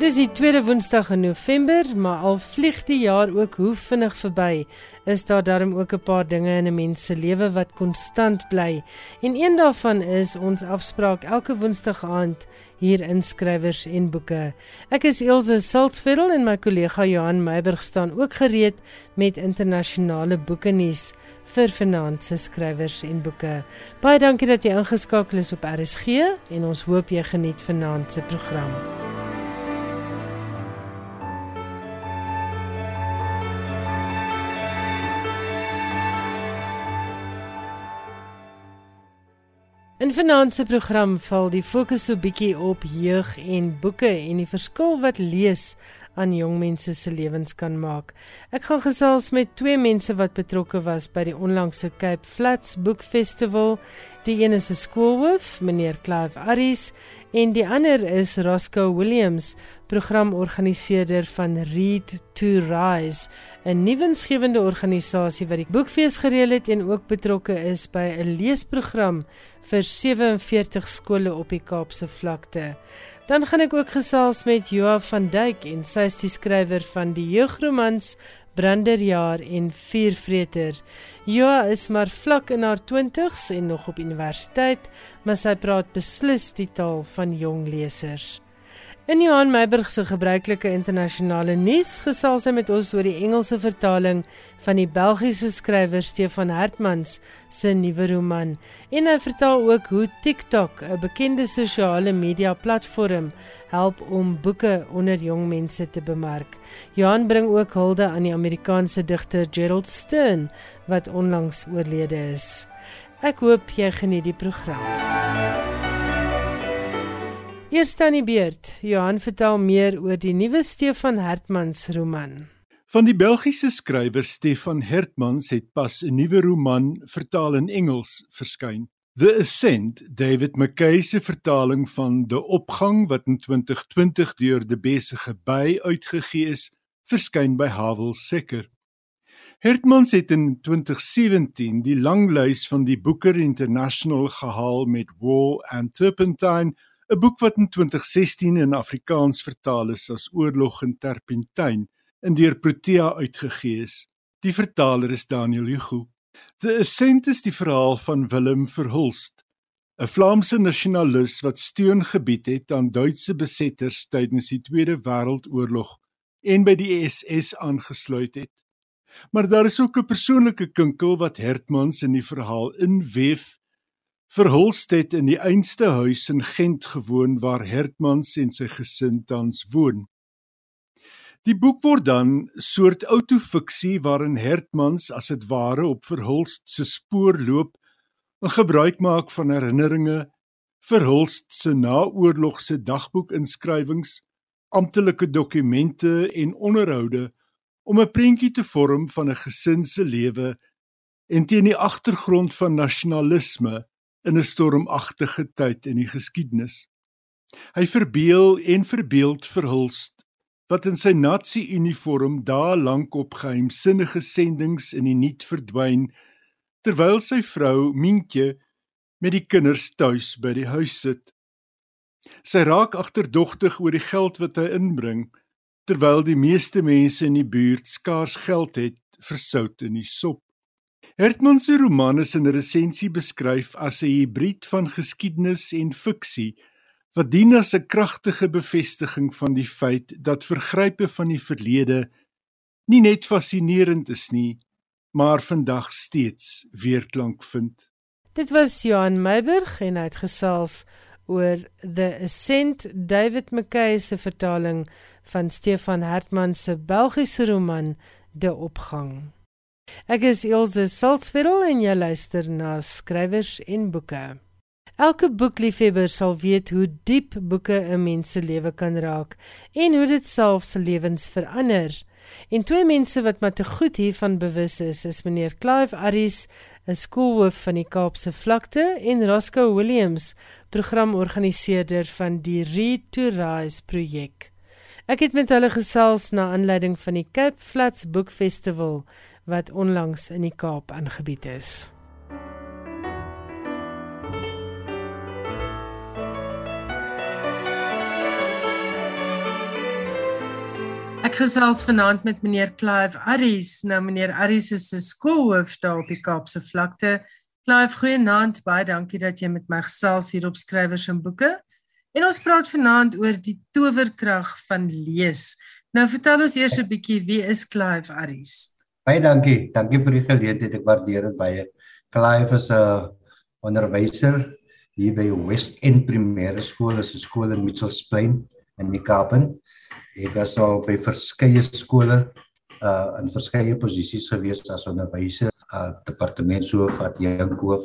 Dis die tweede Woensdag in November, maar al vlieg die jaar ook hoe vinnig verby, is daar darm ook 'n paar dinge in 'n mens se lewe wat konstant bly. En een daarvan is ons afspraak elke Woensdag aand hier in skrywers en boeke. Ek is Elsje Saltzveld en my kollega Johan Meiburg staan ook gereed met internasionale boeke nuus vir vanaand se skrywers en boeke. Baie dankie dat jy ingeskakel is op RSG en ons hoop jy geniet vanaand se program. In vanaand se program val die fokus so bietjie op jeug en boeke en die verskil wat lees aan jong mense se lewens kan maak. Ek gaan gesels met twee mense wat betrokke was by die onlangse Cape Flats Book Festival. Die een is 'n skoolhoof, meneer Clive Aris, en die ander is Roscoe Williams, programorganiseerder van Read to Rise, 'n nuwensgewende organisasie wat die boekfees gereël het en ook betrokke is by 'n leesprogram vir 47 skole op die Kaapse vlakte. Dan gaan ek ook gesels met Joa van Duyk en sy is die skrywer van die jeugromans Branderjaar en Vuurvreter. Joa is maar vlak in haar 20s en nog op universiteit, maar sy praat beslis die taal van jong lesers. In Johan Meiburg se gebruikelike internasionale nuus gesels hy met ons oor die Engelse vertaling van die Belgiese skrywer Stefan Hertmans se nuwe roman en hy vertel ook hoe TikTok, 'n bekende sosiale media platform, help om boeke onder jong mense te bemark. Johan bring ook hulde aan die Amerikaanse digter Gerald Stern wat onlangs oorlede is. Ek hoop jy geniet die program. Eerst aan die beurt. Johan vertel meer oor die nuwe Stefan Hertmans roman. Van die Belgiese skrywer Stefan Hertmans het pas 'n nuwe roman vertaal in Engels verskyn. The Ascent, David McKay se vertaling van De Opgang wat in 2020 deur De Besige By uitgegee is, verskyn by Havel Seker. Hertmans het in 2017 die langlys van die Booker International gehaal met War and Turpentine 'n boek wat in 2016 in Afrikaans vertaal is as Oorlog in Terpentyn in deur Protea uitgegee is. Die vertaler is Daniel Hugo. The Ascent is die verhaal van Willem Verhulst, 'n Vlaamse nasionalis wat steun gebied het aan Duitse besetters tydens die Tweede Wêreldoorlog en by die SS aangesluit het. Maar daar is ook 'n persoonlike kinkel wat Hertmans in die verhaal inweef Verhulst het in die einste huis in Gent gewoon waar Hertmans en sy gesin tans woon. Die boek word dan soort autofiksie waarin Hertmans as dit ware op Verhulst se spoor loop en gebruik maak van herinneringe, Verhulst se naoorlogse dagboekinskrywings, amptelike dokumente en onderhoude om 'n prentjie te vorm van 'n gesin se lewe en teen die agtergrond van nasionalisme in 'n stormagtige tyd in die geskiedenis. Hy verbeel en verbeeld verhulst wat in sy nasie-uniform daar lank op geheimsinnige sendinge in die niet verdwyn terwyl sy vrou Mientjie met die kinders tuis by die huis sit. Sy raak agterdogtig oor die geld wat hy inbring terwyl die meeste mense in die buurt skaars geld het vir sout in die sop. Hertman se roman is in 'n resensie beskryf as 'n hibrid van geskiedenis en fiksie wat dien as 'n kragtige bevestiging van die feit dat vergrype van die verlede nie net fascinerend is nie, maar vandag steeds weerklank vind. Dit was Johan Meiburg en hy het gesels oor The Ascent David McKay se vertaling van Stefan Hertman se Belgiese roman De Opgang. Ek is Elsje Salzwetel en jy luister na skrywers en boeke. Elke boekliefhebber sal weet hoe diep boeke 'n mens se lewe kan raak en hoe dit selfs lewens verander. En twee mense wat maar te goed hiervan bewus is, is meneer Clive Aris, 'n skoolhoof van die Kaapse vlakte en Roscoe Williams, programorganiseerder van die Read to Rise projek. Ek het met hulle gesels na aanleiding van die Cape Flats Book Festival wat onlangs in die Kaap aangebied is. Ek gesels vanaand met meneer Clive Aries. Nou meneer Aries is 'n skoolhoof daar op die Kaapse vlakte. Clive, goeienaand. Baie dankie dat jy met my gesels hier op Skrywers en Boeke. En ons praat vanaand oor die towerkrag van lees. Nou vertel ons eers 'n bietjie wie is Clive Aries? Baie dankie. Dankie vir die geleentheid. Ek waardeer dit baie. Clive is 'n onderwyser hier by West End Primêre Skool, is 'n skool in Mitchells Plain in die Kaap. Ek was al by verskeie skole uh in verskeie posisies gewees as onderwyser, uh departementshoof, adjunkhoof,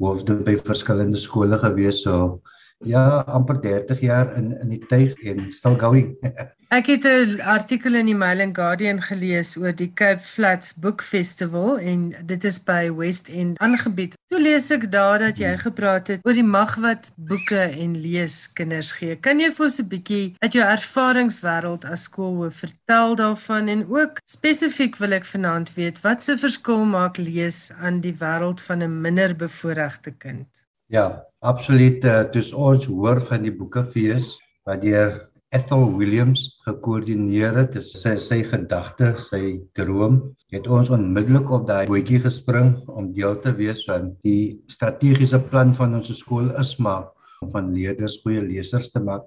hoofde by verskillende skole gewees. So ja, amper 30 jaar in in die tuig en still going. Ek het 'n artikel in die Mail and Guardian gelees oor die Cape Flats Book Festival en dit is by West End aangebied. Toe lees ek daar dat jy gepraat het oor die mag wat boeke en lees kinders gee. Kan jy vir ons 'n bietjie uit jou ervaringswêreld as skoolhoof vertel daarvan en ook spesifiek wil ek vanaand weet wat se verskil maak lees aan die wêreld van 'n minder bevoorregte kind? Ja, absoluut. Dis uh, ons hoor van die boekefees wat deur Ethel Williams gekoördineer het. Dit is sy sy gedagte, sy droom. Het ons onmiddellik op daai bootjie gespring om deel te wees van die strategiese plan van ons skool is maar van leerders goeie lesers te maak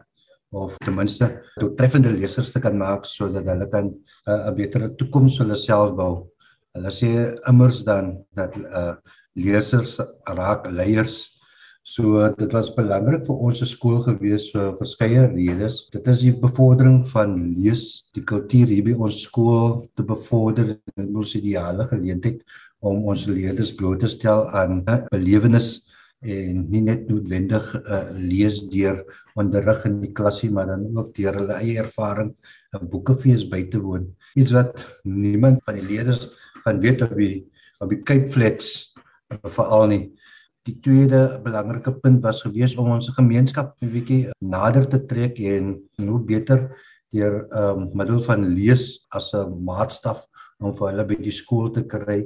of ten minste doeltreffende lesers te kan maak sodat hulle kan 'n uh, beter toekoms vir hulle self bou. Hulle sê immers dan dat uh, lesers raak leiers So dit was belangrik vir ons skool gewees vir verskeie redes. Dit is die bevordering van lees, die kultuur hier by ons skool te bevorder en ons ideale geleentheid om ons leerders bloot te stel aan belewenis en nie net noodwendig uh, lees deur onderrig in die klasie maar dan ook deur hulle eie ervaring 'n boekefees by te woon. Iets wat niemand van die leerders gaan weet op die op die Cape Flats veral nie. Die tweede belangrike punt was gewees om ons gemeenskap 'n bietjie nader te trek en hoe beter deur ehm um, middel van lees as 'n maatstaf om vir hulle by die skool te kry.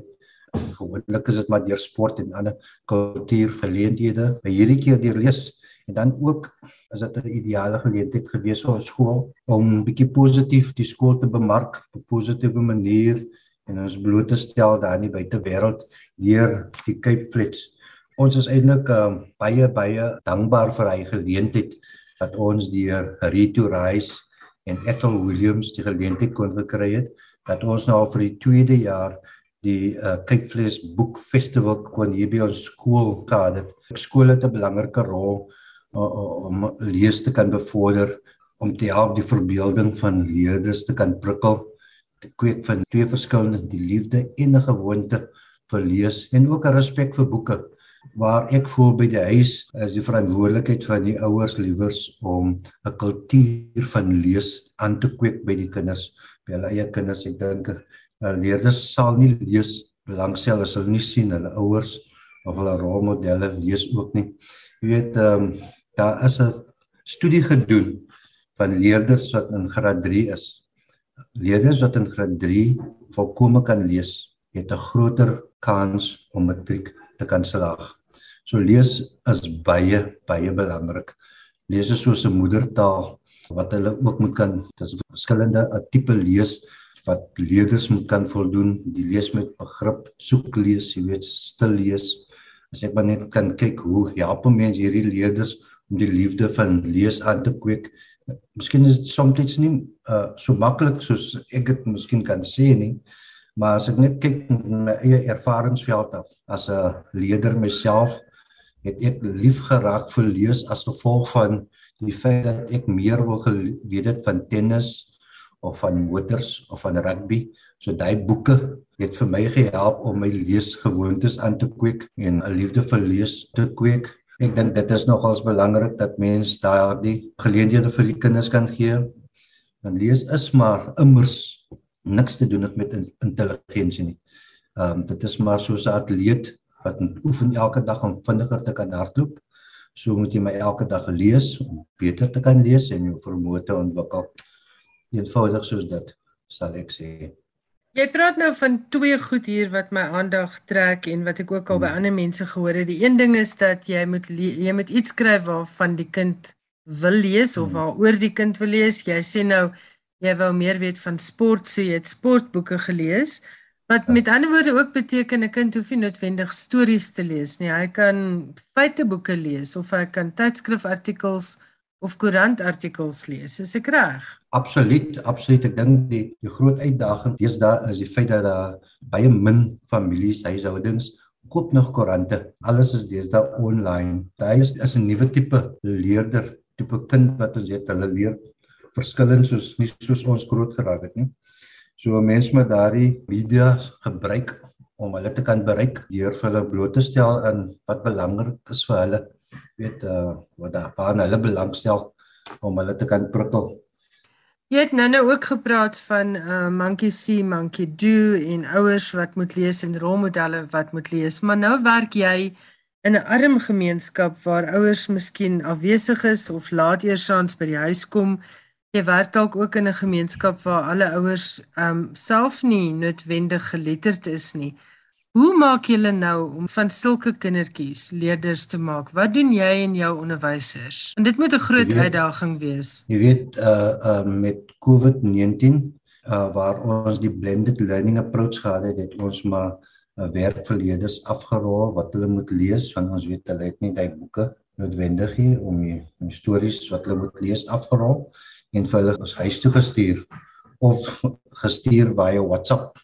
Gewoonlik is dit maar deur sport en ander kultuurverleenthede. By hierdie keer deur lees en dan ook is dit 'n ideale geleentheid gewees vir ons skool om bietjie positief die skool te bemark op 'n positiewe manier en ons bloot te stel daar in die buitewêreld deur die Cape Flats Ons is eintlik um, baie baie dankbaar vir hy geleentheid dat ons deur Rito Rice en Ethel Williams die geleentheid kon gekry het dat ons nou vir die tweede jaar die uh, Cape Flats Book Festival kon hier by ons skool gehad het. Skool het 'n belangrike rol uh, om lees te kan bevorder om te help die verbeelding van leerders te kan prikkel kweek van twee verskillende die liefde en 'n gewoonte vir lees en ook 'n respek vir boeke waar ek voel by die huis is die verantwoordelikheid van die ouers liewers om 'n kultuur van lees aan te kweek by die kinders, by hulle eie kinders. Ek dink uh, leerders sal nie lees belangstel as hulle nie sien hulle ouers of hulle rolmodelle lees ook nie. Jy weet, ehm um, daar is 'n studie gedoen van leerders wat in graad 3 is. Leerders wat in graad 3 volkome kan lees, het 'n groter kans om matriek te kan slaag. So lees is baie baie belangrik. Lees is soos 'n moedertaal wat hulle ook moet kan. Dis verskillende tipe lees wat leerders moet kan voldoen. Die lees met begrip, soek lees, jy weet, stil lees. As ek maar net kan kyk hoe help mense hierdie leerders om die liefde van lees aan te kweek. Miskien is dit soms nie uh, so maklik soos ek dit miskien kan sê nie. Maar as ek net kyk na eie ervaringsveld af as 'n leier myself, het ek lief geraak vir lees as gevolg van die feit dat ek meer wil geweet het van tennis of van motors of van rugby. So daai boeke het vir my gehelp om my leesgewoontes aan te kweek en 'n liefde vir lees te kweek. Ek dink dit is nogals belangrik dat mens daardie geleenthede vir die kinders kan gee. Want lees is maar immers niks te doen met intelligensie nie. Ehm um, dit is maar soos 'n atleet wat oefen elke dag om vinniger te kan hardloop. So moet jy my elke dag lees om beter te kan lees en jou vermoë te ontwikkel. Eenvoudig soos dit, sal ek sê. Jy praat nou van twee goed hier wat my aandag trek en wat ek ook al by hmm. ander mense gehoor het. Die een ding is dat jy moet jy moet iets skryf waarvan die kind wil lees of hmm. waaroor die kind wil lees. Jy sê nou jy wou meer weet van sport, so jy het sportboeke gelees. Wat met ander woorde ook beteken 'n kind hoef nie noodwendig stories te lees nie. Hy kan feiteboeke lees of hy kan tydskrifartikels of koerantartikels lees. Is ek reg? Absoluut, absoluut. Ek dink die die groot uitdaging deesdae is die feit dat daar baie min families, huishoudings koop nog koerante. Alles is deesdae online. Daai is, is 'n nuwe tipe leerder, tipe kind wat ons het. Hulle leer verskillend soos nie soos ons groot geraak het nie. So mense met daardie media gebruik om hulle te kan bereik deur hulle bloot te stel in wat belangrik is vir hulle. Weet uh wat daar aan hulle belangstel om hulle te kan prikkel. Jy het nou nou ook gepraat van uh monkey see monkey do en ouers wat moet lees en rolmodelle wat moet lees. Maar nou werk jy in 'n arm gemeenskap waar ouers miskien afwesig is of laat eers aans by die huis kom Jy werk dalk ook in 'n gemeenskap waar alle ouers ehm um, self nie noodwendig geletterd is nie. Hoe maak julle nou om van sulke kindertjies leerders te maak? Wat doen jy en jou onderwysers? En dit moet 'n groot weet, uitdaging wees. Jy weet uh uh met COVID-19 uh waar ons die blended learning approach gehad het, het ons maar uh, werk vir leerders afgerol wat hulle moet lees want ons weet hulle het nie daai boeke noodwendig hier om die stories wat hulle moet lees afgerol en vir hulle huis toe gestuur of gestuur via WhatsApp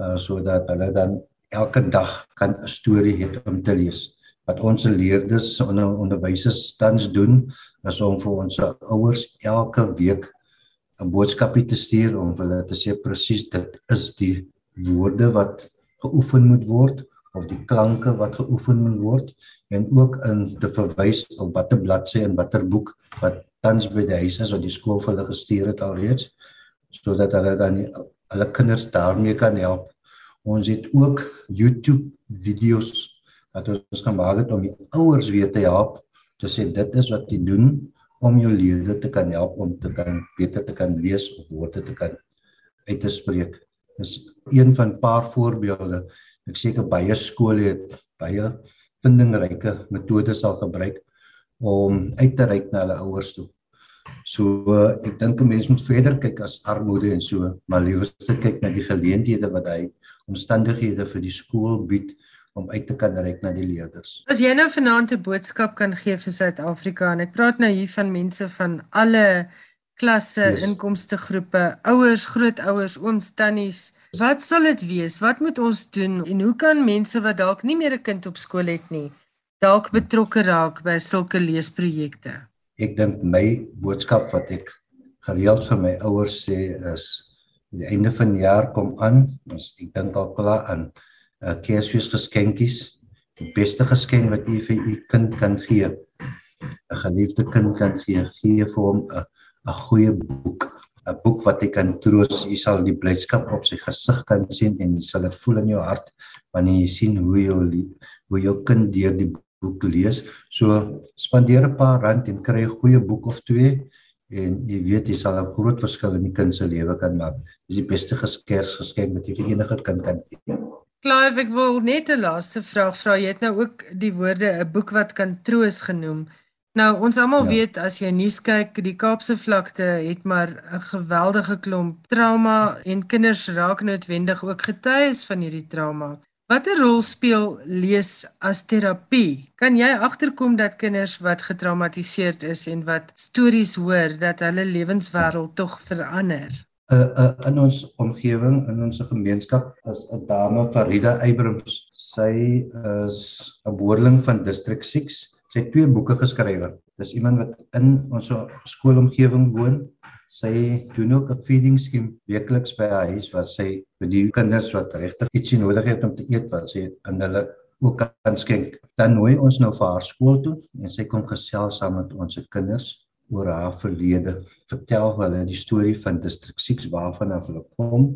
uh sodat hulle dan elke dag kan 'n storie hê om te lees. Wat ons leerders en onder, onderwysers tans doen is om vir ons ouers elke week 'n boodskapie te stuur om hulle te sê presies dit is die woorde wat geoefen moet word of die klanke wat geoefen moet word en ook in te verwys op watter bladsy en watter boek wat tans by die huis is wat die skool vir hulle gestuur het alreeds sodat hulle dan hulle kinders daarmee kan help. Ons het ook YouTube video's wat ons kan maak om die ouers weer te help te sê dit is wat jy doen om jou leerders te kan help om te kan beter te kan lees of woorde te kan uit te spreek. Dis een van 'n paar voorbeelde. Ek seker baie skole het baie vindingryke metodes al gebruik om uit te reik na hulle ouers toe. So ek dink 'n mens moet verder kyk as armoede en so, maar liewer se kyk na die geleenthede wat hy omstandighede vir die skool bied om uit te kan reik na die leerders. As jy nou vanaand 'n boodskap kan gee vir Suid-Afrika en ek praat nou hier van mense van alle klasse, yes. inkomste groepe, ouers, grootouers, ooms, tannies, wat sal dit wees? Wat moet ons doen en hoe kan mense wat dalk nie meer 'n kind op skool het nie, dalk betrokke raak by sulke leesprojekte? ek dink my boodskap wat ek gereeld vir my ouers sê is die einde van die jaar kom aan ons ek dink al klaar aan uh, Kersfees geskenkies die beste geskenk wat jy vir u kind kan gee 'n geliefde kind kan gee gee vir hom 'n 'n goeie boek 'n boek wat hy kan troos jy sal die blydskap op sy gesig kan sien en jy sal dit voel in jou hart wanneer jy sien hoe jou hoe jou kind deur die boek lees. So spandeer 'n paar rand en kry 'n goeie boek of twee en jy weet jy sal 'n groot verskil in die kind se lewe kan maak. Dis die beste geskenk wat jy vir enige kind kan gee. Klaar, ek wil net 'n laaste vraag vra. Jy het nou ook die woorde 'n boek wat kan troos genoem. Nou ons almal ja. weet as jy nuus kyk, die Kaapse vlakte het maar 'n geweldige klomp trauma en kinders raak noodwendig ook getuies van hierdie trauma. Watter rol speel lees as terapie? Kan jy agterkom dat kinders wat getraumatiseerd is en wat stories hoor dat hulle lewenswêreld tog verander? Uh, uh in ons omgewing, in ons gemeenskap is 'n dame Farida Eybrums. Sy is 'n boerling van District 6. Sy het twee boeke geskryf. Dis iemand wat in ons skoolomgewing woon sy doen ook 'n feeding skema weekliks by haar huis waar sy vir die kinders wat regtig ietsie nodig het om te eet wat sy aan hulle ook kan skenk. Dan nooi ons nou vir haar skool toe en sy kom gesels saam met ons se kinders oor haar verlede. Vertel hulle die storie van District 6 waarvan hulle kom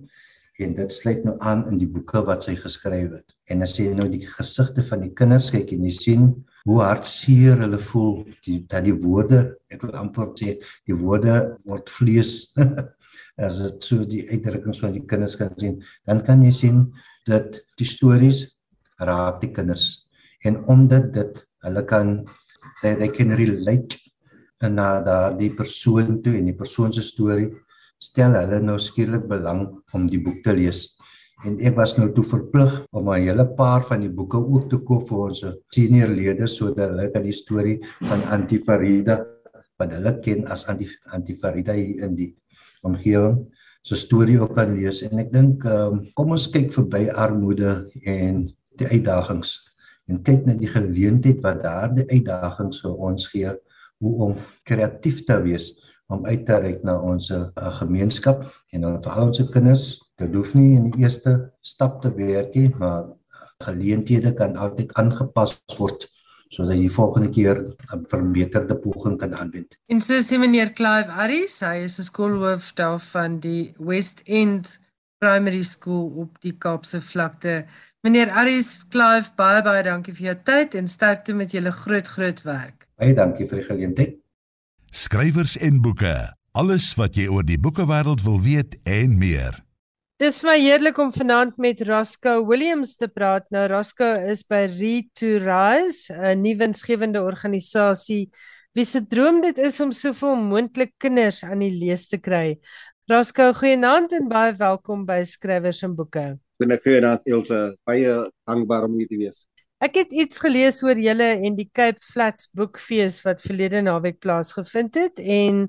en dit sluit nou aan in die boeke wat sy geskryf het. En as jy nou die gesigte van die kinders kyk en jy sien hoe hartseer hulle voel die dat die woorde ek wil amper sê die woorde word vlees as dit so die uitdrukkings van die kinders kan sien dan kan jy sien dat die stories raak die kinders en omdat dit hulle kan they, they can relate na daardie persoon toe en die persoon se storie stel hulle nou skielik belang om die boek te lees. En ek was nou toe verplig om 'n hele paar van die boeke ook te koop vir ons senior lede sodat hulle kan die storie van Antifarida wat hulle ken as Antifarida in die omgewing se storie ook kan lees. En ek dink um, kom ons kyk verby armoede en die uitdagings en kyk na die geleentheid wat daardie uitdagings vir ons gee hoe om kreatief te wees om uit te reik na ons uh, gemeenskap en dan vir al ons kinders. Dit hoef nie in die eerste stap te werk nie maar geleenthede kan altyd aangepas word sodat jy volgende keer 'n verbeterde poging kan aanwend. En so sê meneer Clive Aris, hy is 'n skoolhoof daar van die West End Primary School op die Kaapse vlakte. Meneer Aris Clive, baie baie dankie vir jou tyd en sterkte met julle groot groot werk. Baie dankie vir die geleentheid. Skrywers en boeke. Alles wat jy oor die boekewêreld wil weet en meer. Dis my heerlik om vanaand met Roscoe Williams te praat. Nou Roscoe is by Read to Rise, 'n nuwe winsgewende organisasie wie se droom dit is om soveel moontlik kinders aan die lees te kry. Roscoe, goeienaand en baie welkom by Skrywers en Boeke. Goeienaand Elsə, baie dankbaar om hier te wees. Ek het iets gelees oor julle en die Cape Flats Boekfees wat verlede naweek plaasgevind het en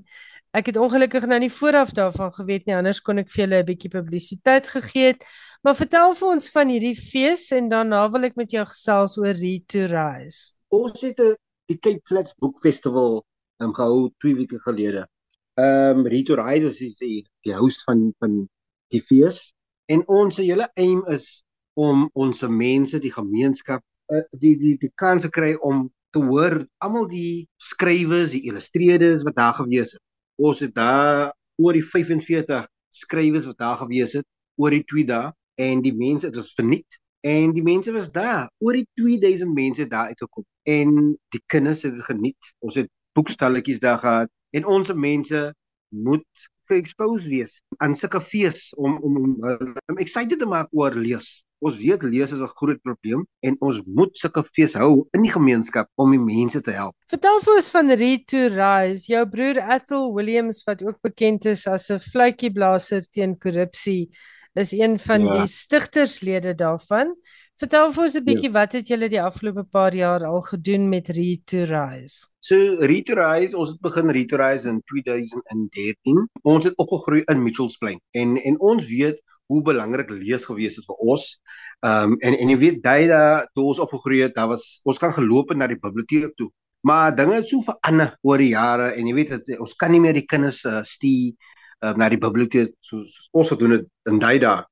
Ek het ongelukkig nou nie vooraf daarvan geweet nie, anders kon ek vir julle 'n bietjie publisiteit gegee het. Maar vertel vir ons van hierdie fees en daarna wil ek met jou gesels oor Read to Rise. Ons het 'n die Cape Flats Book Festival um, gehou 2 weke gelede. Ehm um, Read to Rise is die die host van van die fees en ons hele aim is om ons mense, die gemeenskap, uh, die die die kans te kry om te hoor almal die skrywers, die illustreerders wat daar gewees het ons het daar oor die 45 skrywers wat daar gewees het oor die 2 dae en die mense het ons verniet en die mense was daar. Oor die 2000 mense daar uitgekom en die kinders het dit geniet. Ons het boekstalletjies daar gehad en ons mense moet geexpose wees aan sulke fees om om om, om excited te maak oor lees Ons weet lees is 'n groot probleem en ons moet sulke fees hou in die gemeenskap om die mense te help. Vertel vir ons van Read to Rise, jou broer Ethel Williams wat ook bekend is as 'n fluitjieblaser teen korrupsie, is een van ja. die stigterslede daarvan. Vertel vir ons 'n bietjie ja. wat het julle die afgelope paar jaar al gedoen met Read to Rise? So Read to Rise, ons het begin Read to Rise in 2013. Ons het opgegroei in Mitchells Plain en en ons weet hoe belangrik lees gewees het vir ons. Ehm um, en en jy weet daai daar toe ons opgegroei het, daar was ons kan geloop na die biblioteek toe. Maar dinge het so verander oor die jare en jy weet dat ons kan nie meer die kinders uh, stuur uh, na die biblioteek soos ons gedoen het in daai dae.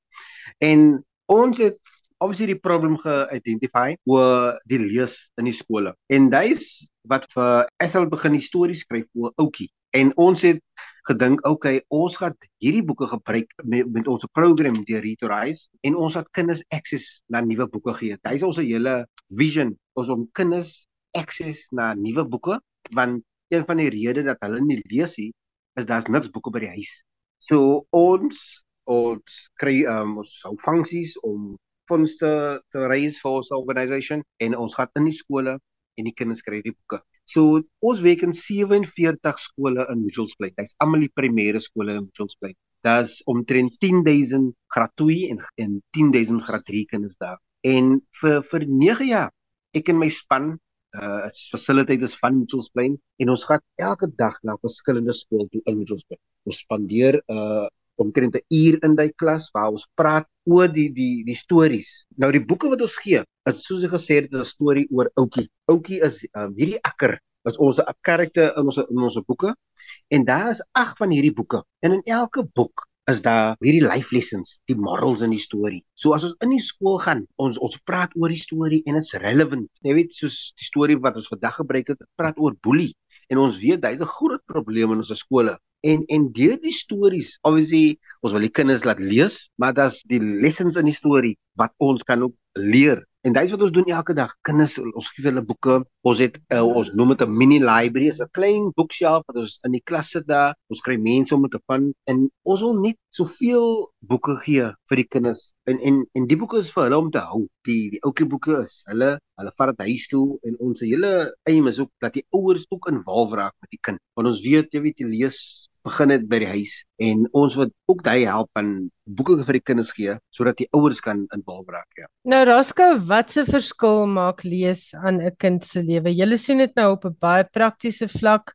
En ons het obviously die probleem ge-identify oor die lees in die skole. En dis wat vir Ethel begin die stories skryf oor Oukie. En ons het gedink, okay, ons gaan hierdie boeke gebruik met, met ons program deur Retorize en ons het kinders access na nuwe boeke gee. Dis ons hele vision, ons om kinders access na nuwe boeke want een van die redes dat hulle nie lees nie is daar's niks boeke by die huis. So ons ons kry um, ons hou funksies om fondse te raise vir ons organisation en ons gaan in die skole en die kinders kry die boeke. So ons werk in 47 skole in Mitchells Plain. Dis almal die primêre skole in Mitchells Plain. Daar's omtrent 10000 graad 2 en en 10000 graad 3 kinders daar. En vir vir 9 jaar ek en my span uh it's facilitators van Mitchells Plain en ons gaan elke dag na verskillende skole toe in Mitchells Plain. Ons spandeer uh omtrent 'n uur in daai klas waar ons praat oor die die die stories. Nou die boeke wat ons gee, is soos ek gesê het, 'n storie oor Oukie. Oukie is um, hierdie akker is ons 'n karakter in ons in ons boeke en daar is ag van hierdie boeke. En in elke boek is daar hierdie life lessons, die morals in die storie. So as ons in die skool gaan, ons ons praat oor die storie en dit's relevant. Jy weet soos die storie wat ons vandag gebruik het, praat oor boelie en ons weet hy's 'n groot probleem in ons skole. En en deur die stories obviously ons wil die kinders laat lees maar daar's die lessons in die storie wat ons kan ook leer en dis wat ons doen elke dag. Kinders ons gee hulle boeke. Ons het uh, ons noem dit 'n mini library. 'n klein bookshelf wat ons in die klas sit daar. Ons kry mense om te van en ons wil net soveel boeke gee vir die kinders. En en en die boeke is vir hulle om te hou. Die die ouetjie boeke is hulle hulle vat dit huis toe en ons hele aim is ook dat die ouers ook involve raak met die kind. Want ons weet jy weet jy lees begin dit by die huis en ons wil ook daai help aan boeke vir die kinders gee sodat die ouers kan involve raak ja. Nou Rasco, wat se verskil maak lees aan 'n kind se lewe? Julle sien dit nou op 'n baie praktiese vlak.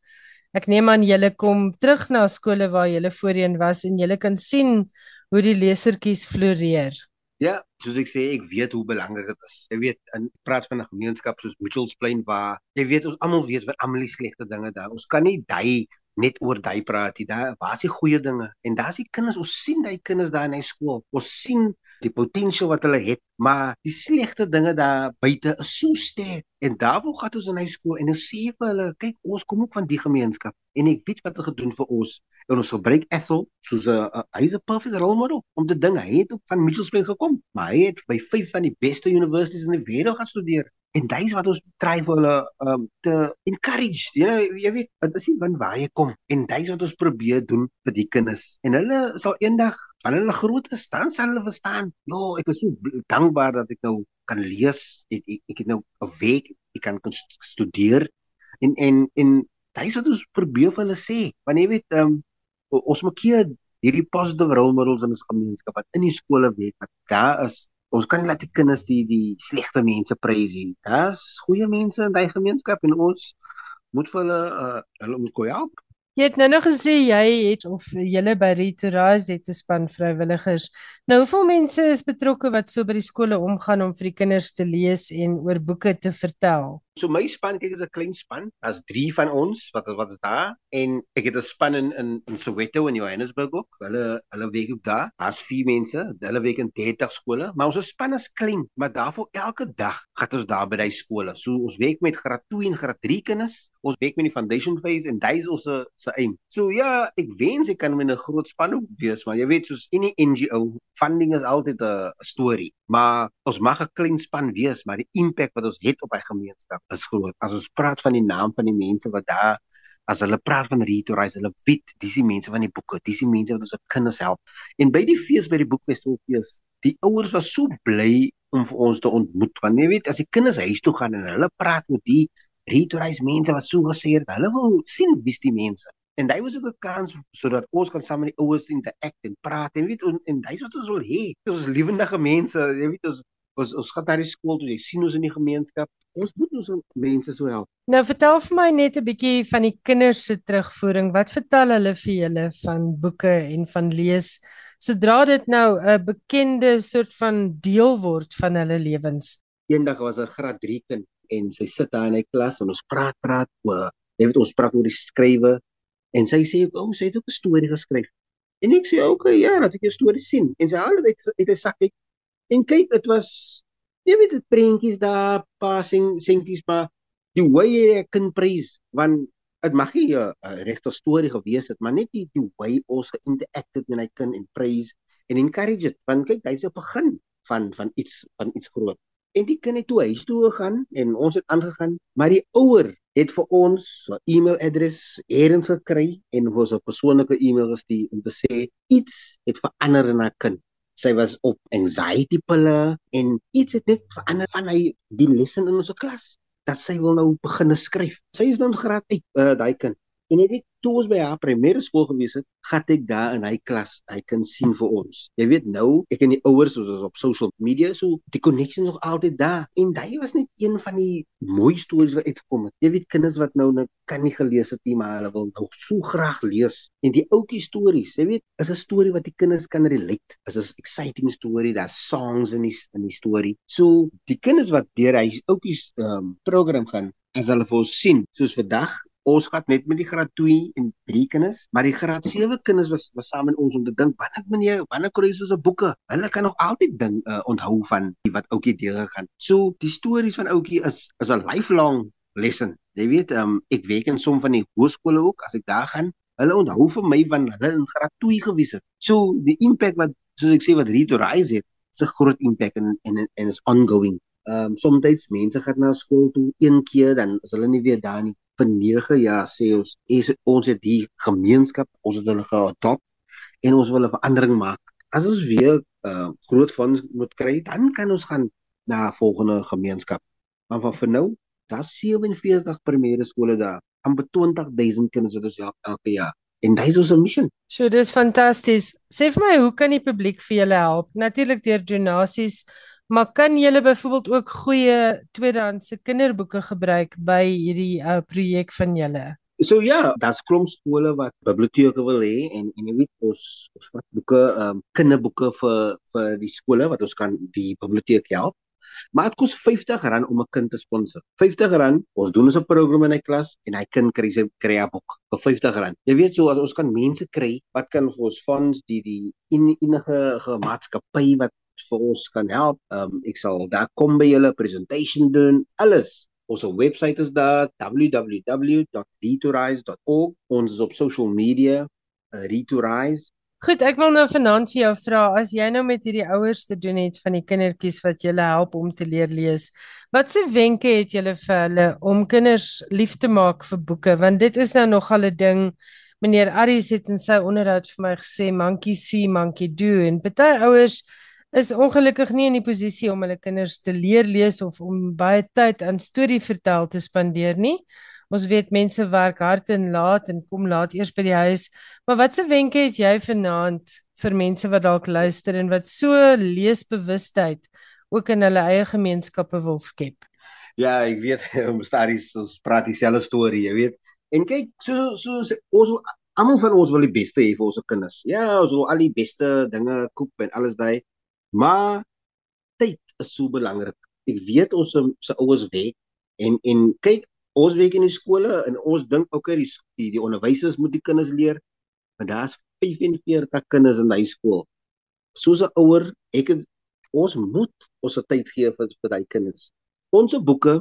Ek neem aan julle kom terug na skole waar julle voorheen was en julle kan sien hoe die lesertjies floreer. Ja, soos ek sê, ek weet hoe belangrik dit is. Jy weet, in praat van 'n gemeenskap soos Mitchells Plain waar jy weet ons almal weet wat almal die slegte dinge daar. Ons kan nie daai net oor daai praat jy daar waar is die goeie dinge? En daar's die kinders ons sien daai kinders daar in die skool. Ons sien die potensiaal wat hulle het maar die slegte dinge daar buite is so sterk. En daarvoor gaan ons in hy skool en ons sê vir hulle kyk ons kom ook van die gemeenskap en ek weet wat hulle gedoen vir ons. En ons gebruik Ethel soos 'n hy's 'n perfect role model om te ding. Hy het ook van Mitchells Plain gekom maar hy het by vyf van die beste universiteite in die wêreld gaan studeer En dit is wat ons try vir hulle um te encourage. Jy know, jy weet, dit is nie van waar jy kom en dit is wat ons probeer doen vir die kinders. En hulle sal eendag wanneer hulle groot is, dan sal hulle verstaan. Jo, ek is so dankbaar dat ek nou kan lees. Ek ek, ek het nou 'n week ek kan studeer en en en dit is wat ons probeer vir hulle sê. Want jy weet, um ons moet keer hierdie positive role models in ons gemeenskap wat in die skole weet wat daar is ons kan nie laat die kinders die die slegte mense prys nie. Daar's goeie mense in daai gemeenskap en ons moet vir hulle uh, hulle moet kon help. Jy het nou nog gesê jy het of julle by Retorise het 'n span vrywilligers. Nou hoeveel mense is betrokke wat so by die skole omgaan om vir die kinders te lees en oor boeke te vertel? So my span kyk is 'n klein span. Daar's 3 van ons wat wat is daar en ek het 'n span in in in Soweto en Johannesburg ook. Hulle hulle werk ook daar. Daar's 4 mense. Hulle werk in 30 skole, maar ons span is klein, maar daarvoor elke dag gaan ons daar by die skole. So ons werk met graad 2 en graad 3 kinders. Ons werk met die foundation phase en daai is ons se aim. So ja, ek wens ek kan met 'n groot span ook wees, maar jy weet soos die NGO, funding is altyd 'n storie. Maar ons mag 'n klein span wees, maar die impak wat ons het op hy gemeenskap is groot. As ons praat van die naam van die mense wat daar as hulle praat van Retorise, hulle weet dis die mense van die boeke, dis die mense wat ons kinders help. En by die fees by die boekfestival fees, die ouers was so bly om vir ons te ontmoet want jy weet as die kinders huis toe gaan en hulle praat met die Retorise mense wat so gesê het, hulle wil sien wie's die mense. En daai was ook 'n kans sodat ons kan saam met die ouers interact en praat en weet en, en dis wat ons wil hê. Ons lewendige mense, jy weet ons ons ons gaan daar die skool toe, jy sien ons in die gemeenskap. Ons moet ons mense so help. Nou vertel vir my net 'n bietjie van die kinders se terugvoering. Wat vertel hulle vir julle van boeke en van lees sodra dit nou 'n bekende soort van deel word van hulle lewens? Eendag was 'n graad 3 kind en sy sit daar in 'n klas en ons praat praat oor jy weet ons praat oor die skrywe en sy sê o, oh, sy het ook 'n storie geskryf. En ek sê oké, okay, ja, dat ek 'n storie sien. En sy haal dit uit 'n sak uit En kyk, dit was jy weet dit prentjies daar, passing sentjies maar die way jy kan prys want dit mag nie 'n regte storie gewees het, maar net die, die way ons geïnteracted met hy kind en prys en encourage it. Want kyk, hy's op begin van van iets van iets groot. En die kind het toe huis toe gegaan en ons het aangegaan, maar die ouer het vir ons 'n e-mailadres eers gekry en vir ons 'n persoonlike e-mail gestuur om te sê iets het verander in haar kind sy was op anxiety pille en iets het net verander van hy die lesse in ons klas dat sy wil nou begin skryf. Sy is nou graad 8, uh, daai kind. En jy weet, toe ons by haar primêre skool gewees het, gat ek daar in hy klas, hy kan sien vir ons. Jy weet nou, ek en die ouers soos ons op social media, so die connection nog altyd daar. En daai was net een van die mooi stories wat uitgekom het. Jy weet kinders wat nou net kan nie gelees het nie, maar hulle wil nog so graag lees. En die ouetjie stories, jy weet, is 'n storie wat die kinders kan relate. Is 'n exciting story, daar's songs in die in die storie. So die kinders wat deur hy ouetjies ehm um, program gaan as hulle vir ons sien, soos vandag ons gaan net met die graad 2 en 3 kinders, maar die graad 7 kinders was was saam met ons om te dink, wanneer meneer, wanneer kry ons 'n boeke? Hulle kan nog altyd ding uh, onthou van die wat ouetjie deur gegaan. So die stories van ouetjie is is 'n lifelong lesson. Jy weet, um, ek werk in som van die hoërskole ook as ek daar gaan. Hulle onthou vir my van hulle in graad 2 gewees het. So die impak wat soos ek sê wat Read to Rise het, is 'n groot impak en en en is ongoing. Ehm um, soms mense gaan na skool toe een keer dan is hulle nie weer daar nie vir 9 jaar sê ons is ons het die gemeenskap, ons het hulle geadop en ons wil 'n verandering maak. As ons weer uh, groot fonds moet kry, dan kan ons gaan na volgende gemeenskap. Maar van vir nou, daar's 47 primêre skole daar, amper 20000 kinders wat ons help elke jaar. en dis ons mission. So dis fantasties. Sê vir my, hoe kan die publiek vir julle help? Natuurlik deur donasies, maar kan julle byvoorbeeld ook goeie tweedehandse kinderboeke gebruik by hierdie uh, projek van julle? So ja, daar's klomp skole wat biblioteke wil hê en en jy weet ons ons vat boeke, ehm um, kinderboeke vir vir die skole wat ons kan die biblioteek help. Maar dit kos R50 om 'n kind te sponsor. R50, ons doen ons 'n program in hy klas en hy kind kry sy kry 'n boek vir R50. Jy weet so as ons kan mense kry wat kan vir ons funds die die enige maatskappy wat vir ons kan help. Um, ek sal daar kom by julle presentation doen. Alles Ons webwerf is daar www.retorise.org. Ons is op social media uh, Retorise. Goed, ek wil nou vanaand vir jou vra as jy nou met hierdie ouers te doen het van die kindertjies wat jy help om te leer lees. Watse wenke het jy vir hulle om kinders lief te maak vir boeke want dit is nou nogal 'n ding. Meneer Aries het in sy onderhoud vir my gesê monkey see monkey do en baie ouers is ongelukkig nie in die posisie om hulle kinders te leer lees of om baie tyd aan storie vertel te spandeer nie. Ons weet mense werk hard en laat en kom laat eers by die huis. Maar watse wenke het jy vanaand vir mense wat dalk luister en wat so leesbewustheid ook in hulle eie gemeenskappe wil skep? Ja, ek weet ons stories ons praat dieselfde storie, jy weet. En kyk, so so ons almal van ons wil die beste hê vir ons kinders. Ja, ons wil al die beste dinge koop en alles daai. Maar tyd is so belangrik. Ek weet ons se ouers weet en en kyk ons werk in die skole en ons dink okay, die die, die onderwysers moet die kinders leer. Maar daar's 45 kinders in daai skool. Soos 'n ouer, ek het ons moet ons tyd gee vir vir daai kinders. Ons boeke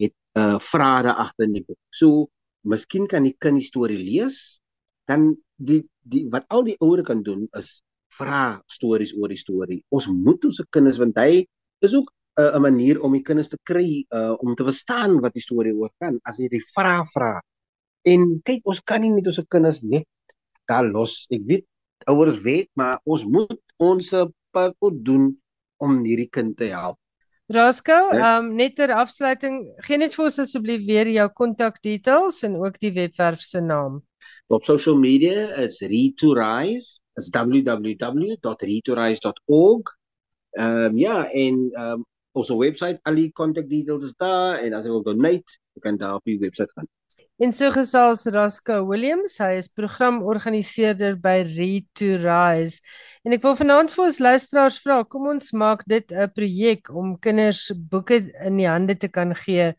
het 'n uh, vrae agter in die boek. So miskien kan die kind die storie lees, dan die die wat al die ouers kan doen is vra stories oor die storie. Ons moet ons kinders want hy is ook 'n uh, manier om die kinders te kry uh, om te verstaan wat die storie oor gaan as jy die vra vra. En kyk, ons kan nie net ons kinders net daar los. Ek weet ouers weet, maar ons moet ons part doen om hierdie kind te help. Rasco, ehm um, net ter afsluiting, gee net vir ons asseblief weer jou kontak details en ook die webwerf se naam. Op social media is Re2Rise is www.retorise.org. Ehm um, ja, en ehm um, ons webwerf al die contact details is daar en as jy wil donate, jy kan daar op die webwerf gaan. En so gesels Raska Williams, hy is programorganiseerder by Re2Rise. En ek wil vanaand vir ons luisteraars vra, kom ons maak dit 'n projek om kinders boeke in die hande te kan gee.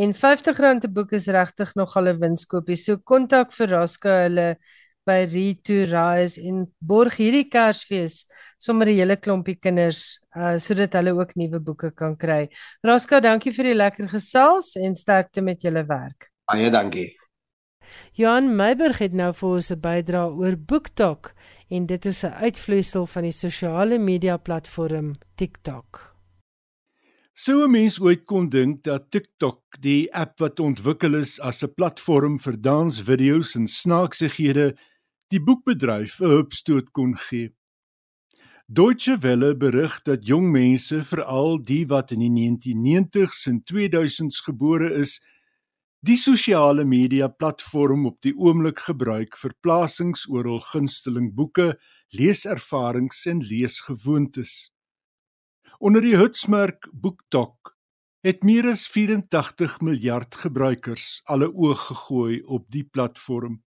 En R50 'n boek is regtig nogal 'n winskoopie. So kontak vir Raska hulle by Reto Rise en borg hierdie Kersfees sommer 'n hele klompie kinders uh sodat hulle ook nuwe boeke kan kry. Raska, dankie vir die lekker gesels en sterkte met julle werk. Baie dankie. Johan Meiburg het nou vir ons 'n bydrae oor BookTok en dit is 'n uitvloeisel van die sosiale media platform TikTok. Sou 'n mens ooit kon dink dat TikTok, die app wat ontwikkel is as 'n platform vir dansvideo's en snaaksighede, die boekbedryf 'n hupstoot kon gee. Deutsche Welle berig dat jong mense, veral die wat in die 1990s en 2000s gebore is, die sosiale media platform op die oomblik gebruik vir plasings oor hul gunsteling boeke, leeservarings en leesgewoontes. Onder die hitsmerk BookTok het meer as 84 miljard gebruikers alle oog gegooi op die platform.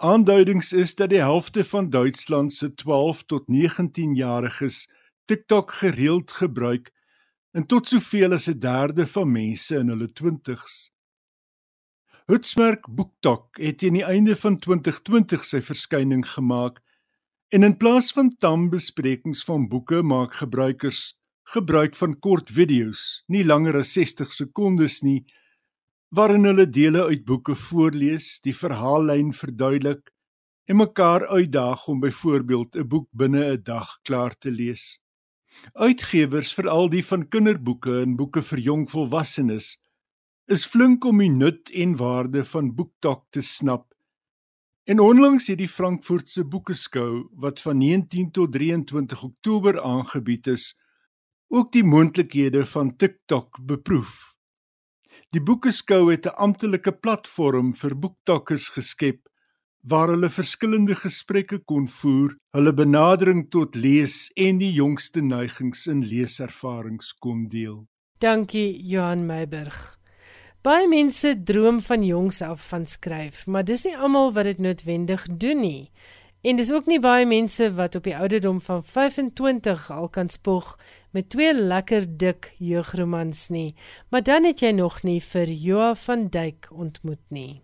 Aanduidings is dat die helfte van Duitsland se 12 tot 19 jariges TikTok gereeld gebruik en tot soveel as 'n derde van mense in hulle 20's. Hutsmerk BookTok het teen die einde van 2020 sy verskyning gemaak en in plaas van tam besprekings van boeke maak gebruikers gebruik van kort video's, nie langer as 60 sekondes nie, waarin hulle dele uit boeke voorlees, die verhaallyn verduidelik en mekaar uitdaag om byvoorbeeld 'n boek binne 'n dag klaar te lees. Uitgewers, veral die van kinderboeke en boeke vir jong volwassenes, is flink om die nut en waarde van BookTok te snap. En onlangs het die Frankfurtse Boekeskou wat van 19 tot 23 Oktober aangebied is, ook die moontlikhede van TikTok beproef. Die Boekeskou het 'n amptelike platform vir boektakkers geskep waar hulle verskillende gesprekke kon voer, hulle benadering tot lees en die jongste neigings in leeservarings kon deel. Dankie Johan Meiburg. Baie mense droom van jongs af van skryf, maar dis nie almal wat dit noodwendig doen nie. En dis ook nie baie mense wat op die ouderdom van 25 al kan spog met twee lekker dik jeugromans nie. Maar dan het jy nog nie vir Joa van Duyk ontmoet nie.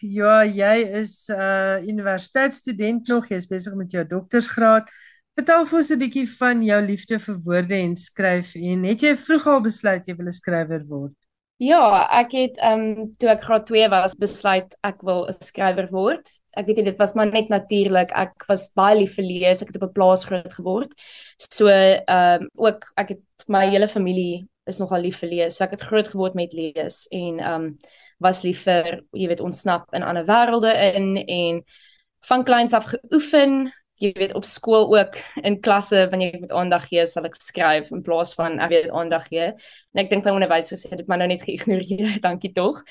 Ja, jy is 'n uh, universiteitsstudent nog, jy's besig met jou doktorsgraad. Vertel vir ons 'n bietjie van jou liefde vir woorde en skryf en het jy vroeg al besluit jy wil 'n skrywer word? Ja, ek het ehm um, toe ek graad 2 was besluit ek wil 'n skrywer word. Ek weet nie dit was maar net natuurlik. Ek was baie lief vir lees. Ek het op 'n plaas groot geword. So ehm um, ook ek het my hele familie is nogal lief vir lees. So ek het groot geword met lees en ehm um, was lief vir jy weet ontsnap in ander wêrelde in en van kleins af geoefen jy weet op skool ook in klasse wanneer ek met aandag gee sal ek skryf in plaas van ek weet aandag gee. En ek dink my onderwysers het dit maar nou net geïgnoreer dankie tog.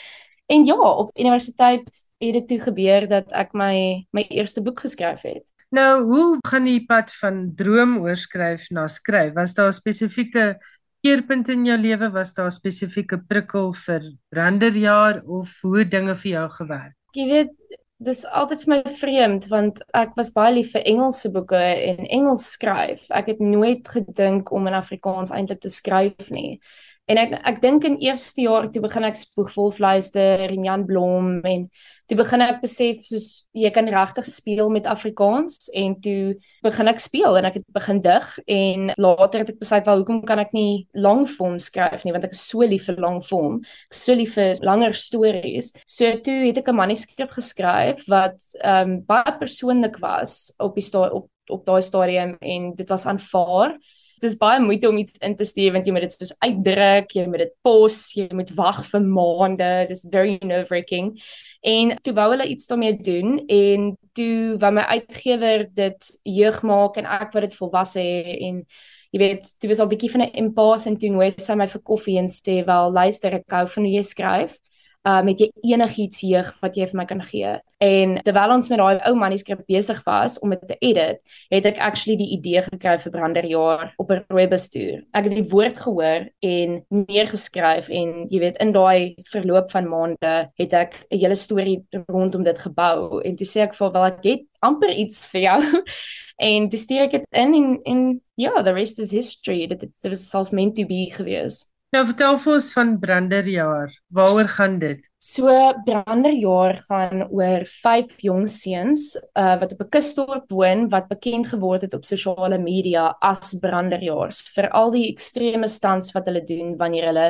En ja op universiteit het dit toe gebeur dat ek my my eerste boek geskryf het. Nou hoe gaan die pad van droom oorskryf na skryf? Was daar 'n spesifieke keerpunt in jou lewe? Was daar 'n spesifieke prikkel vir branderjaar of hoe dinge vir jou gewerk? Jy weet dis altyd vir my vreemd want ek was baie lief vir Engelse boeke en Engels skryf. Ek het nooit gedink om in Afrikaans eintlik te skryf nie. En ek ek dink in eerste jaar toe begin ek spoegwolf luister en Jan Blom en toe begin ek besef soos jy kan regtig speel met Afrikaans en toe begin ek speel en ek het begin dig en later het ek besluit wel hoekom kan ek nie lang vorm skryf nie? Want ek is so lief vir lang vorm so lief vir langer stories. So toe het ek 'n manuskrip geskryf wat ehm um, baie persoonlik was op die op op daai stadium en dit was aanvaar dis baie moeite om iets in te stuur want jy moet dit soos uitdruk, jy moet dit pos, jy moet wag vir maande. Dis very nerve-wracking. En toe wou hulle iets daarmee doen en toe wou my uitgewer dit jeug maak en ek wou dit volwasse hê en jy weet, dit was al 'n bietjie van 'n impasse en toe nooi sy my vir koffie en sê wel, luister, ek hou van hoe jy skryf uh met jy enigiets jeug wat jy vir my kan gee. En terwyl ons met daai ou manuskrip besig was om dit te edit, het ek actually die idee gekry vir Branderjaar op 'n rooibus toer. Ek het die woord gehoor en neergeskryf en jy weet in daai verloop van maande het ek 'n hele storie rondom dit gebou en toe sê ek vir wel ek het amper iets vir jou en toe stuur ek dit in en en ja, the rest is history. Dit dit was self meant to be gewees. Nou vertel vir ons van Branderjaar. Waaroor gaan dit? So Branderjaar gaan oor vyf jong seuns uh, wat op 'n kusdorp woon wat bekend geword het op sosiale media as Branderjaars vir al die ekstreme stunts wat hulle doen wanneer hulle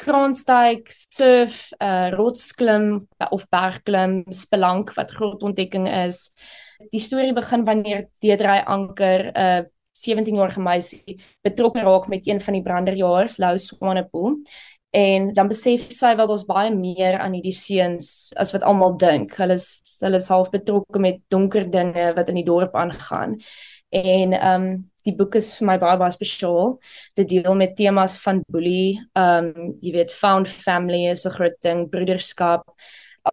kraanstyg, surf, uh, rotsklim uh, of bergklim, spelank wat groot ontdekking is. Die storie begin wanneer Deedrey Anker 'n uh, 17-jarige meisie betrokke raak met een van die branderjaars, Lou Swanepoel. En dan besef sy wel daar's baie meer aan hierdie seuns as wat almal dink. Hulle is hulle is half betrokke met donker dinge wat in die dorp aangaan. En ehm um, die boek is vir my baie baie spesiaal. Dit deel met temas van boelie, ehm um, jy weet found family is 'n groot ding, broederskap.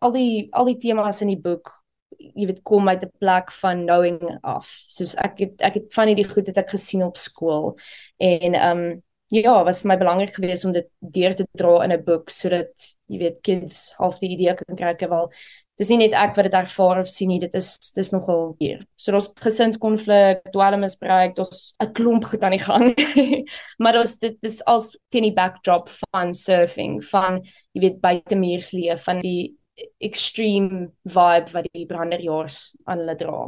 Al die al die temas in die boek jy weet kom uit 'n plek van knowing af. Soos ek het ek het van hierdie goed het ek gesien op skool en ehm um, ja, was vir my belangrik geweest om dit deur te dra in 'n boek sodat jy weet kids half die idee kan kry wel dis nie net ek wat dit ervaar of sien nie, dit is dis nogal hier. So daar's gesinskonflik, dwelmmisbruik, daar's 'n klomp goed aan die gang. maar daar's dit dis als teen die backdrop van surfing, van jy weet buitemuurs leef, van die extreme vibe wat die branderjaars aan hulle dra.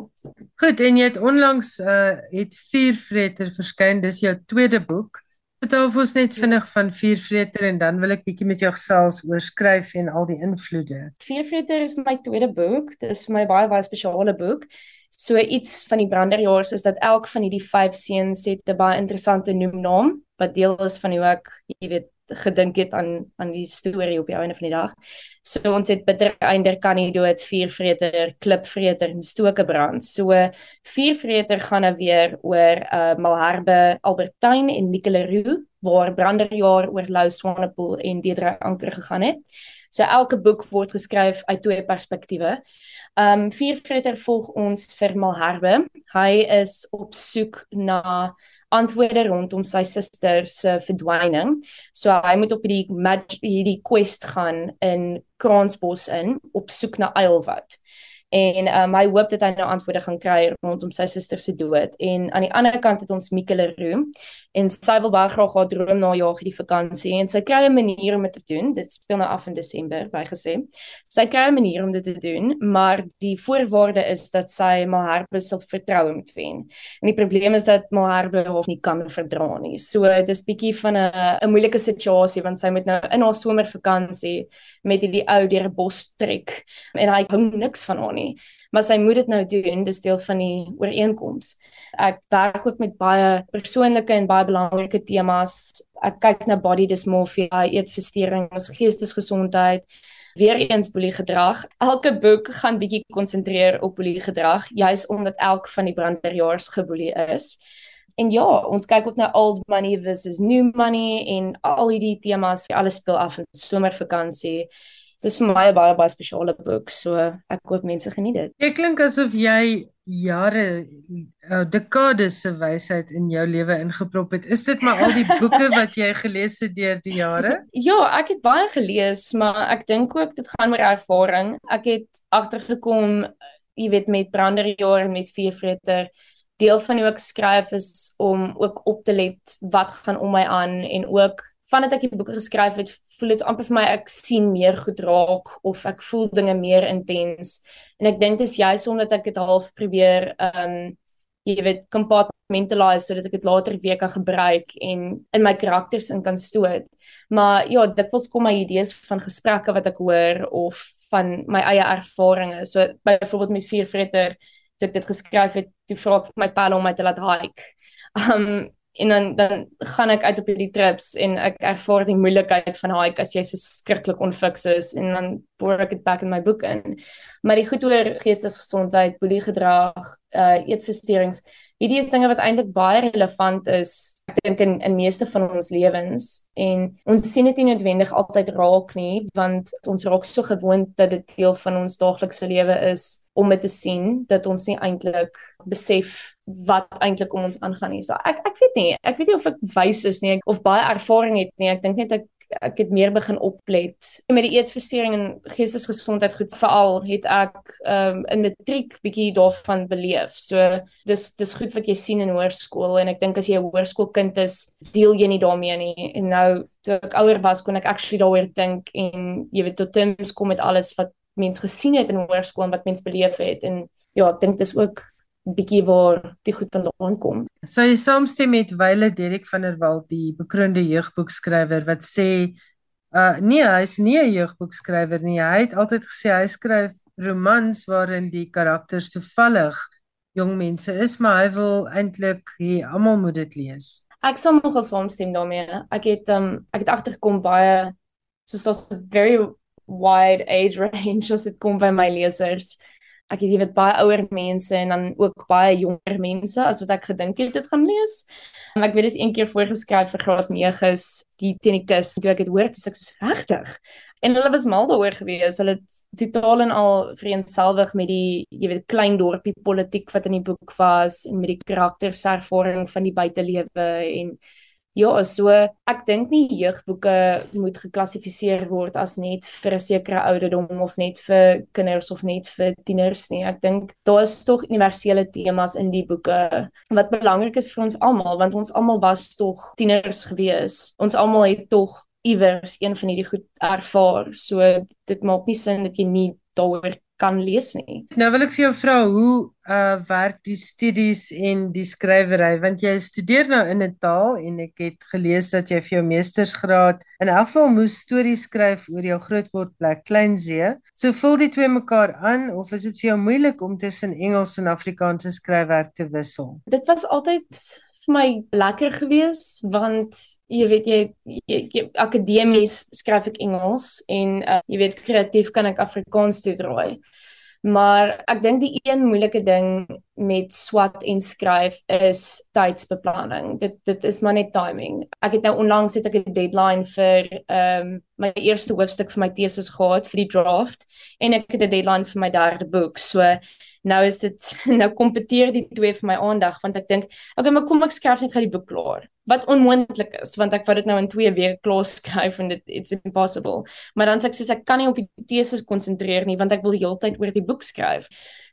Goed, en jy het onlangs uh het Viervreter verskyn, dis jou tweede boek. Vertel ons net vinnig van Viervreter en dan wil ek bietjie met jou gesels oor skryf en al die invloede. Viervreter is my tweede boek. Dit is vir my baie baie spesiale boek. So iets van die branderjaars is dat elk van hierdie vyf seuns het 'n baie interessante noemnaam wat deel is van hoe ek, jy weet, gedink het aan aan die storie op die einde van die dag. So ons het bitter einder kan nie dood viervreter, klipvreter en stokebrand. So viervreter gaan nou weer oor uh Malherbe, Albertyn en Nicoleroux waar branderjaar oor Lou Swanepoel en Deidre Anker gegaan het. So elke boek word geskryf uit twee perspektiewe. Um Viervreter volg ons vir Malherbe. Hy is op soek na antwoorde rondom sy suster se verdwyning. So hy moet op hierdie hierdie quest gaan in Kransbos in op soek na Eilwat en um, hy hoop dat hy nou antwoorde gaan kry rondom sy suster se dood. En aan die ander kant het ons Mikele Room en sy wil baie graag haar droom najag hierdie vakansie. En sy kry 'n manier om dit te doen. Dit speel nou af in Desember bygesê. Sy kry 'n manier om dit te doen maar die voorwaarde is dat sy Malherbe se vertroue moet wen. En die probleem is dat Malherbe hom nie kan verdra nie. So dit is bietjie van 'n 'n moeilike situasie want sy moet nou in haar somervakansie met hierdie ou deur 'n bos trek. En hy hou niks van haar nie. Maar sy moet dit nou doen, dis deel van die ooreenkoms. Ek werk ook met baie persoonlike en baie belangrike temas. Ek kyk na body dysmorphia, eetversteurings, geestesgesondheid, weer eens boelie gedrag. Elke boek gaan bietjie konsentreer op boelie gedrag, juis omdat elk van die branderjaars geboelie is. En ja, ons kyk ook na old money versus new money en al hierdie temas, alles speel af in somervakansie dis vir my 'n baie baie spesiale boek, so ek hoop mense geniet dit. Jy klink asof jy jare uh, dekades se wysheid in jou lewe ingeprop het. Is dit maar al die boeke wat jy gelees het deur die jare? ja, ek het baie gelees, maar ek dink ook dit gaan oor ervaring. Ek het agtergekom, jy weet met branderjaar met viervreter deel van hoe ek skryf is om ook op te let wat gaan om my aan en ook vandat ek die boeke geskryf het, voel dit amper vir my ek sien meer goed raak of ek voel dinge meer intens. En ek dink dis juist omdat ek dit half probeer um jy weet compartmentalize sodat ek dit later weer kan gebruik en in my karakters in kan stoot. Maar ja, dikwels kom my idees van gesprekke wat ek hoor of van my eie ervarings. So byvoorbeeld met Viervreter toe ek dit geskryf het, toe vra ek my pa om my te laat hike. Um en dan dan gaan ek uit op hierdie trips en ek ervaar die moeilikheid van hike as jy verskriklik onfiks is en dan pour ek dit back in my boek in. Maar die goed oor geestesgesondheid, boelie gedrag, uh eetversteurings, hierdie is dinge wat eintlik baie relevant is ek dink in in meeste van ons lewens en ons sien dit nie noodwendig altyd raak nie want ons raak so gewoond dat dit deel van ons daaglikse lewe is om dit te sien dat ons nie eintlik besef wat eintlik om ons aangaan nie. So ek ek weet nie, ek weet nie of ek wys is nie of baie ervaring het nie. Ek dink net ek ek het meer begin oplet met die eetversteuring en geestesgesondheid goed veral het ek um, in matriek bietjie daarvan beleef. So dis dis goed wat jy sien in hoërskool en ek dink as jy 'n hoërskoolkind is, deel jy nie daarmee nie. En nou toe ek ouer was, kon ek actually daaroor dink en jy weet tot terms kom met alles wat mens gesien het in hoërskool en wat mens beleef het en ja, ek dink dis ook bietjie waar die goed vandaan kom. Sou jy saamstem met Wyle Derek van der Walt, die bekroonde jeugboekskrywer wat sê uh nee, hy's nie 'n jeugboekskrywer nie. Hy het altyd gesê hy skryf romans waarin die karakters toevallig jong mense is, maar hy wil eintlik hê almal moet dit lees. Ek sal nogal saamstem daarmee. Ek het um ek het agtergekom baie soos daar's 'n very wide age range as dit kom by my lesers ek het jy weet baie ouer mense en dan ook baie jonger mense as wat ek gedink het dit gaan lees. En ek weet dis een keer voorgeskryf vir graad 9s die tenikus toe ek dit hoor toe ek so regtig. En hulle was mal daaroor gewees. Hulle het totaal en al vreemdselwig met die jy weet klein dorpie politiek wat in die boek was en met die karakterservaring van die buitelewe en Ja, so ek dink nie jeugboeke moet geklassifiseer word as net vir 'n sekere ouderdom of net vir kinders of net vir tieners nie. Ek dink daar is tog universele temas in die boeke wat belangrik is vir ons almal want ons almal was tog tieners gewees. Ons almal het tog iewers een van hierdie goed ervaar. So dit maak nie sin dat jy nie daaroor kan lees nie. Nou wil ek vir jou vra hoe uh werk die studies en die skrywery want jy studeer nou in 'n taal en ek het gelees dat jy vir jou meestersgraad in elk geval moes stories skryf oor jou grootwordplek Kleinsee. So vul die twee mekaar aan of is dit vir jou moeilik om tussen Engels en Afrikaanse skryfwerk te wissel? Dit was altyd vir my lekker gewees want jy weet jy, jy, jy akademies skryf ek Engels en uh, jy weet kreatief kan ek Afrikaans toe draai. Maar ek dink die een moeilike ding met swat en skryf is tydsbeplanning. Dit dit is maar net timing. Ek het nou onlangs het ek 'n deadline vir ehm um, my eerste hoofstuk vir my teses gehad vir die draft en ek het 'n deadline vir my derde boek. So nou is dit nou kompeteer die twee vir my aandag want ek dink okay maar kom ek skryf net gou die boek klaar. Wat onmoontlik is want ek wou dit nou in 2 weke klaar skryf en dit it's impossible. Maar dan sê ek soos ek kan nie op die teses konsentreer nie want ek wil heeltyd oor die boek skryf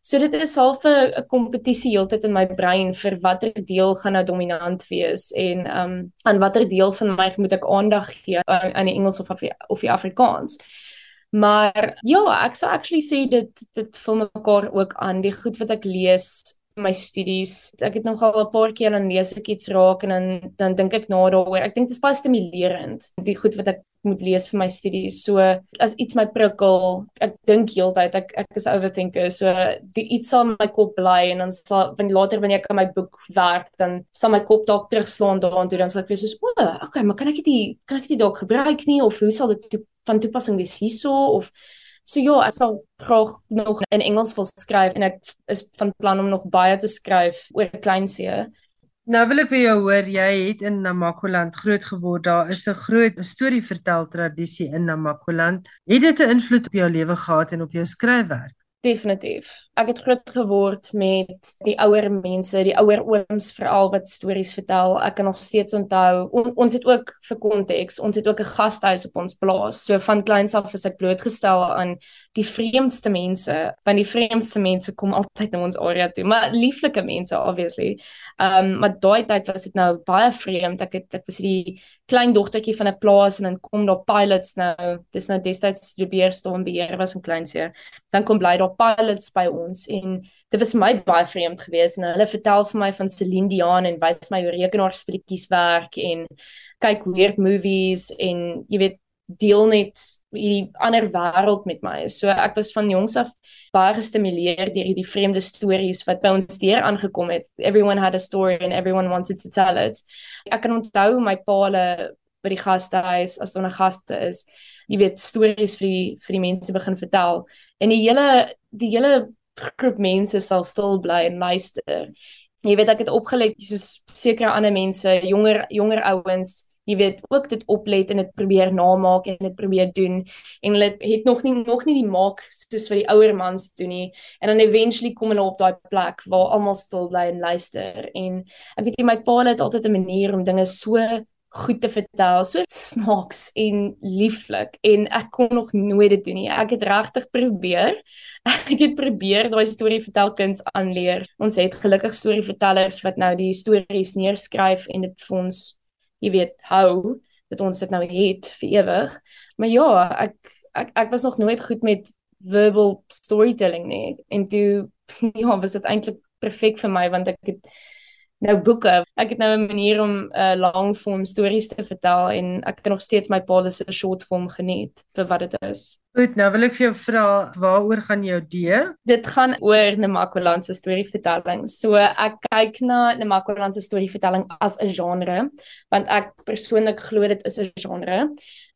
so dit is half 'n kompetisie heeltyd in my brein vir watter deel gaan nou dominant wees en um aan watter deel van my moet ek aandag gee aan, aan die Engels of of die Afrikaans. Maar ja, ek sou actually sê dit dit vul mekaar ook aan. Die goed wat ek lees my studies. Ek het nogal 'n paar keer dan lees ek iets raak en dan dan dink ek na daaroor. Ek dink dit is baie stimulerend die goed wat ek moet lees vir my studies. So as iets my prikkel, ek dink heeltyd ek ek is overthinker. So die iets sal my kop bly en dan sal wanneer later wanneer ek aan my boek werk, dan sal my kop dalk terugslaan daaraan toe dan sal ek wees soos, "O, oh, okay, maar kan ek dit kan ek dit dalk gebruik nie of hoe sal dit toe van toepassing wees hierso of so ja, ek sal graag nog in Engels wil skryf en ek is van plan om nog baie te skryf oor Kleinsee. Nou wil ek vir jou hoor, jy het in Namakoland groot geword. Daar is 'n groot storievertel tradisie in Namakoland. Het dit 'n invloed op jou lewe gehad en op jou skryfwerk? Definitief. Ek het groot geword met die ouer mense, die ouer ooms veral wat stories vertel. Ek kan nog steeds onthou on, ons het ook vir konteks, ons het ook 'n gastehuis op ons plaas. So van kleins af is ek blootgestel aan die vreemdste mense want die vreemdste mense kom altyd na ons area toe maar lieflike mense obviously. Ehm um, maar daai tyd was dit nou baie vreemd. Ek het ek was die klein dogtertjie van 'n plaas en dan kom daar pilots nou. Dis nou destyds die beheerstorm beheer was in Kleinseer. Dan kom bly daar pilots by ons en dit was my baie vreemd geweest en hulle vertel vir my van Celine Dion en wys my hoe rekenaarspreekies werk en kyk weird movies en jy weet deel net hierdie ander wêreld met my. So ek was van jongs af baie gestimuleer deur hierdie vreemde stories wat by ons deur aangekom het. Everyone had a story and everyone wanted to tell it. Ek kan onthou my paale by die gastehuis as ons 'n gaste is, jy weet stories vir die vir die mense begin vertel. En die hele die hele groep mense sal stil bly en luister. Jy weet ek het opgelet soos sekere ander mense, jonger jonger ouens jy weet ook dit oplet en dit probeer namaak en dit probeer doen en hulle het nog nie nog nie die maak soos vir die ouer mans doen nie en dan eventually kom hulle op daai plek waar almal stil bly en luister en ek weet jy my pa het altyd 'n manier om dinge so goed te vertel, so snaaks en lieflik en ek kon nog nooit dit doen nie. Ek het regtig probeer. Ek het probeer daai storie vertel kuns aanleer. Ons het gelukkig storievertellers wat nou die stories neerskryf en dit vir ons jy weet hou dat ons dit nou het vir ewig. Maar ja, ek ek ek was nog nooit goed met verbal storytelling nie. En toe ja, was dit eintlik perfek vir my want ek het nou boeke. Ek het nou 'n manier om 'n uh, lang vorm stories te vertel en ek kan nog steeds my pa se short form geniet vir wat dit is. Goed, nou wil ek vir jou vra waaroor gaan jou D? Dit gaan oor Namakwaland se storievertelling. So ek kyk na Namakwaland se storievertelling as 'n genre want ek persoonlik glo dit is 'n genre.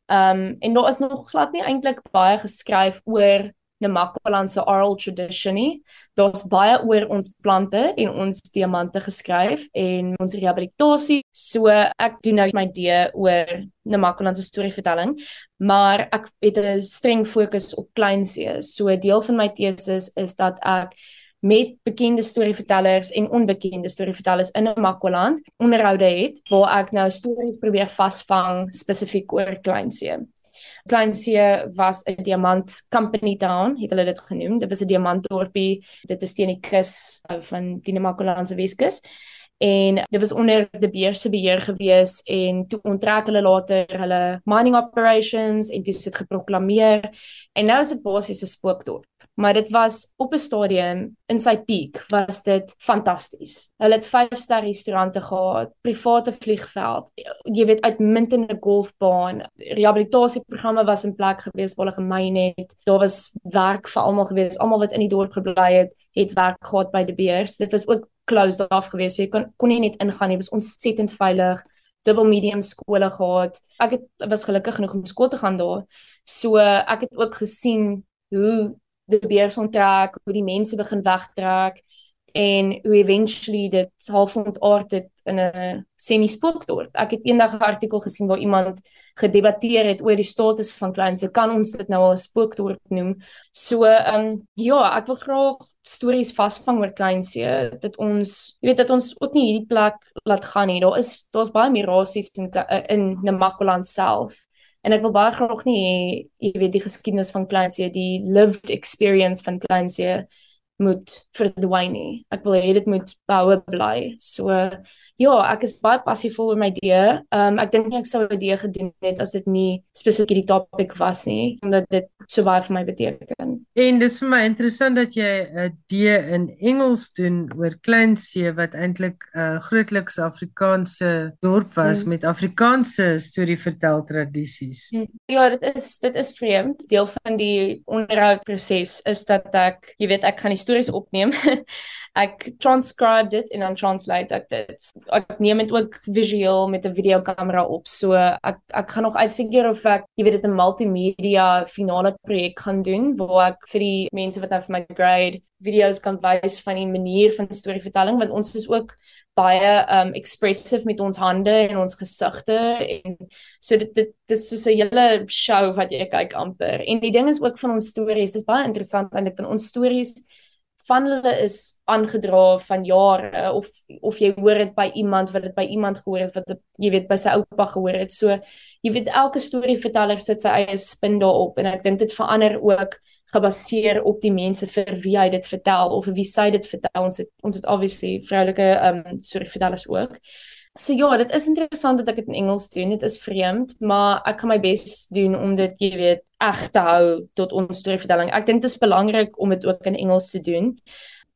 Ehm um, en daar is nog glad nie eintlik baie geskryf oor Namakwaland se oral tradition nie. Daar's baie oor ons plante en ons diamante geskryf en ons rehabilitasie. So ek doen nou my D oor Namakwaland se storievertelling, maar ek het 'n streng fokus op Kleinsee. So deel van my teses is dat ek met bekende storievertellers en onbekende storievertellers in Namakwaland onderhoude het waar ek nou stories probeer vasvang spesifiek oor Kleinsee. Kleinsee was 'n diamant company town, het hulle dit genoem. Dit was 'n diamantdorpie. Dit is teen die kus uh, van die Namakolandse Weskus. En dit was onder die beheer se beheer gewees en toe onttrek hulle later hulle mining operations en dit het geproklaameer en nou is dit basies 'n spookdorp maar dit was op 'n stadium in sy piek was dit fantasties. Hulle het 5-ster restaurante gehad, private vliegveld, jy weet uitmuntende golfbaan, rehabilitasieprogramme was in plek gewees waar hulle gemyn het. Daar was werk vir almal gewees, almal wat in die dorp gebly het, het werk gehad by die beers. Dit was ook closed off gewees, so jy kon kon nie net ingaan nie. Dit was ontsettend veilig dubbel medium skole gehad. Ek het was gelukkig genoeg om skool te gaan daar. So ek het ook gesien hoe die beers onttrek, hoe die mense begin wegtrek en hoe eventually dit half ontaard het in 'n semi-spookdorp. Ek het eendag 'n artikel gesien waar iemand gedebatteer het oor die status van Kleinse. Kan ons dit nou al 'n spookdorp noem? So, ehm um, ja, ek wil graag stories vasvang oor Kleinse. Dit ons, jy weet dat ons ook nie hierdie plek laat gaan nie. Daar is daar's baie mirasies in in Namakoland self. En ek wil baie graag nie jy weet die geskiedenis van Kleinse, die lived experience van Kleinse moet verdwyn nie. Ek wil hê dit moet behoue bly. So ja, ek is baie passief oor my idee. Ehm um, ek dink nie ek sou 'n idee gedoen het as dit nie spesifiek die topik was nie, omdat dit so baie vir my beteken. En dis vir my interessant dat jy 'n D in Engels doen oor Kleinsee wat eintlik 'n uh, grootliks Afrikaanse dorp was hmm. met Afrikaanse storievertel tradisies. Hmm. Ja, dit is dit is vreemd. Deel van die onderhoudproses is dat ek, jy weet, ek gaan die stories opneem. ek transcribe dit en dan translate ek dit. Ek neem dit ook visueel met 'n videokamera op. So ek ek gaan nog uitfigure of ek, jy weet dit 'n multimedia finale projek gaan doen waar ek vir die mense wat nou vir my grade video's kan wys van die manier van storievertelling want ons is ook baie um expressive met ons hande en ons gesigte en so dit dit dis soos 'n hele show wat jy kyk amper. En die ding is ook van ons stories, dis baie interessant eintlik van ons stories van hulle is aangedra van jare of of jy hoor dit by iemand wat dit by iemand gehoor het wat het, jy weet by sy oupa gehoor het. So jy weet elke storieverteller sit sy eie spin daarop en ek dink dit verander ook gebaseer op die mense vir wie hy dit vertel of wie sy dit vertel. Ons het ons het obviously vroulike um storievertellers ook. So ja, dit is interessant dat ek dit in Engels doen. Dit is vreemd, maar ek gaan my bes doen om dit, jy weet, reg te hou tot ons storievertelling. Ek dink dit is belangrik om dit ook in Engels te doen.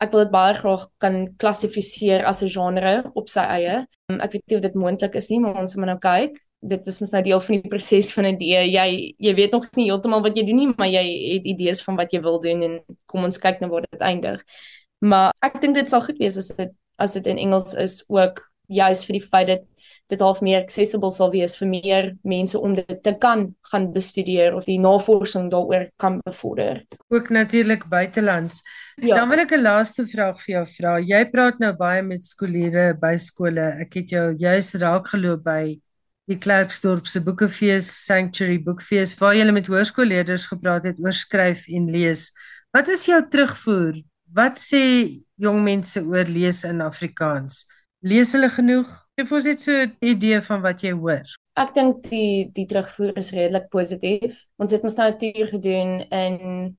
Ek wil dit baie graag kan klassifiseer as 'n genre op sy eie. Um, ek weet nie of dit moontlik is nie, maar ons moet nou kyk. Dit is mos nou deel van die proses van 'n idee. Jy jy weet nog nie heeltemal wat jy doen nie, maar jy het idees van wat jy wil doen en kom ons kyk nou waar dit eindig. Maar ek dink dit sal goed wees as dit as dit in Engels is ook juis vir die feit dat dit half meer accessible sal wees vir meer mense om dit te kan gaan bestudeer of die navorsing daaroor kan bevorder. Ook natuurlik buitelands. Ja. Dan wil ek 'n laaste vraag vir jou vra. Jy praat nou baie met skooliere by skole. Ek het jou juis raak geloop by die Klerksdorp se Boekefees Sanctuary Boekfees waar jy met hoërskoolleerders gepraat het oor skryf en lees. Wat is jou terugvoer? Wat sê jong mense oor lees in Afrikaans? Lees hulle genoeg? Geef ons net so 'n idee van wat jy hoor. Ek dink die die terugvoer is redelik positief. Ons het mos nou 'n toer gedoen in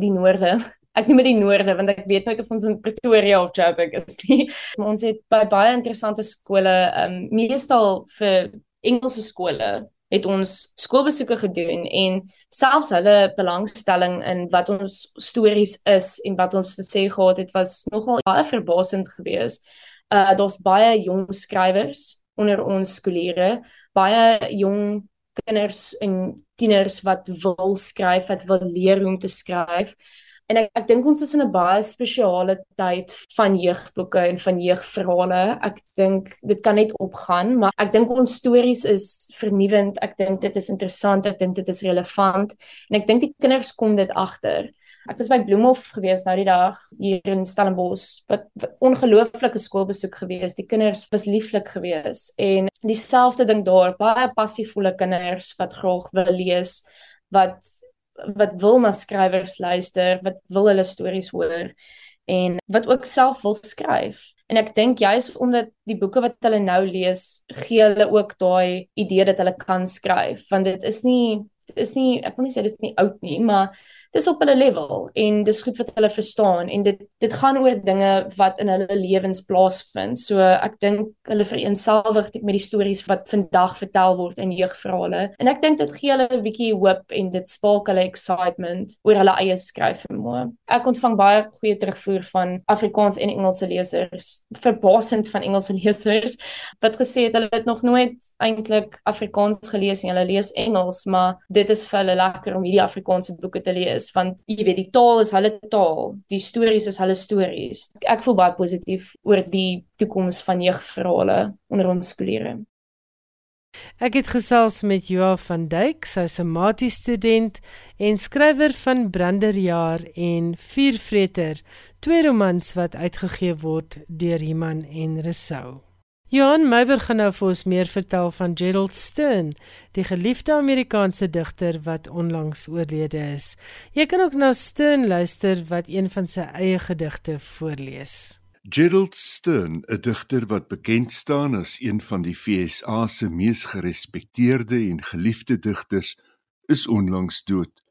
die noorde. Ek noem dit die noorde want ek weet nooit of ons in Pretoria of Joburg is nie. Maar ons het by baie interessante skole, ehm um, meestal vir Engelse skole het ons skoolbesoeke gedoen en selfs hulle belangstelling in wat ons stories is en wat ons te sê gehad het was nogal baie verbasend geweest uh daar's baie jong skrywers onder ons skooliere, baie jong kinders en tieners wat wil skryf, wat wil leer hoe om te skryf. En ek ek dink ons is in 'n baie spesiale tyd van jeugboeke en van jeugverhale. Ek dink dit kan net opgaan, maar ek dink ons stories is vernuwend. Ek dink dit is interessant, ek dink dit is relevant en ek dink die kinders kom dit agter. Ek was by Bloemhof gewees nou die dag hier in Stellenbosch. Wat, wat ongelooflike skoolbesoek gewees. Die kinders was lieflik gewees en dieselfde ding daar, baie passievolle kinders wat graag wil lees, wat wat wil na skrywers luister, wat wil hulle stories hoor en wat ook self wil skryf. En ek dink juis omdat die boeke wat hulle nou lees, gee hulle ook daai idee dat hulle kan skryf, want dit is nie dit is nie ek wil nie sê dit is nie oud nie, maar dis op hulle level en dis goed wat hulle verstaan en dit dit gaan oor dinge wat in hulle lewens plaasvind. So ek dink hulle vereenselwig met die stories wat vandag vertel word in jeugverhale. En ek dink dit gee hulle 'n bietjie hoop en dit spark hulle excitement oor hulle eie skryfvermoë. Ek ontvang baie goeie terugvoer van Afrikaans en Engelse lesers, verbasend van Engelse lesers wat gesê het hulle het nog nooit eintlik Afrikaans gelees nie. Hulle lees Engels, maar dit is vir hulle lekker om hierdie Afrikaanse boeke te lees is want jy weet die taal is hulle taal, die stories is hulle stories. Ek voel baie positief oor die toekoms van jeugverhale onder ons skoolleerders. Ek het gesels met Joa van Duyk, sy's 'n maties student en skrywer van Branderjaar en Vuurvreter, twee romans wat uitgegee word deur Iman en Resou. Johan Meiber gaan nou vir ons meer vertel van Gerald Stern, die geliefde Amerikaanse digter wat onlangs oorlede is. Jy kan ook na Stern luister wat een van sy eie gedigte voorlees. Gerald Stern, 'n digter wat bekend staan as een van die FSA se mees gerespekteerde en geliefde digters, is onlangs dood.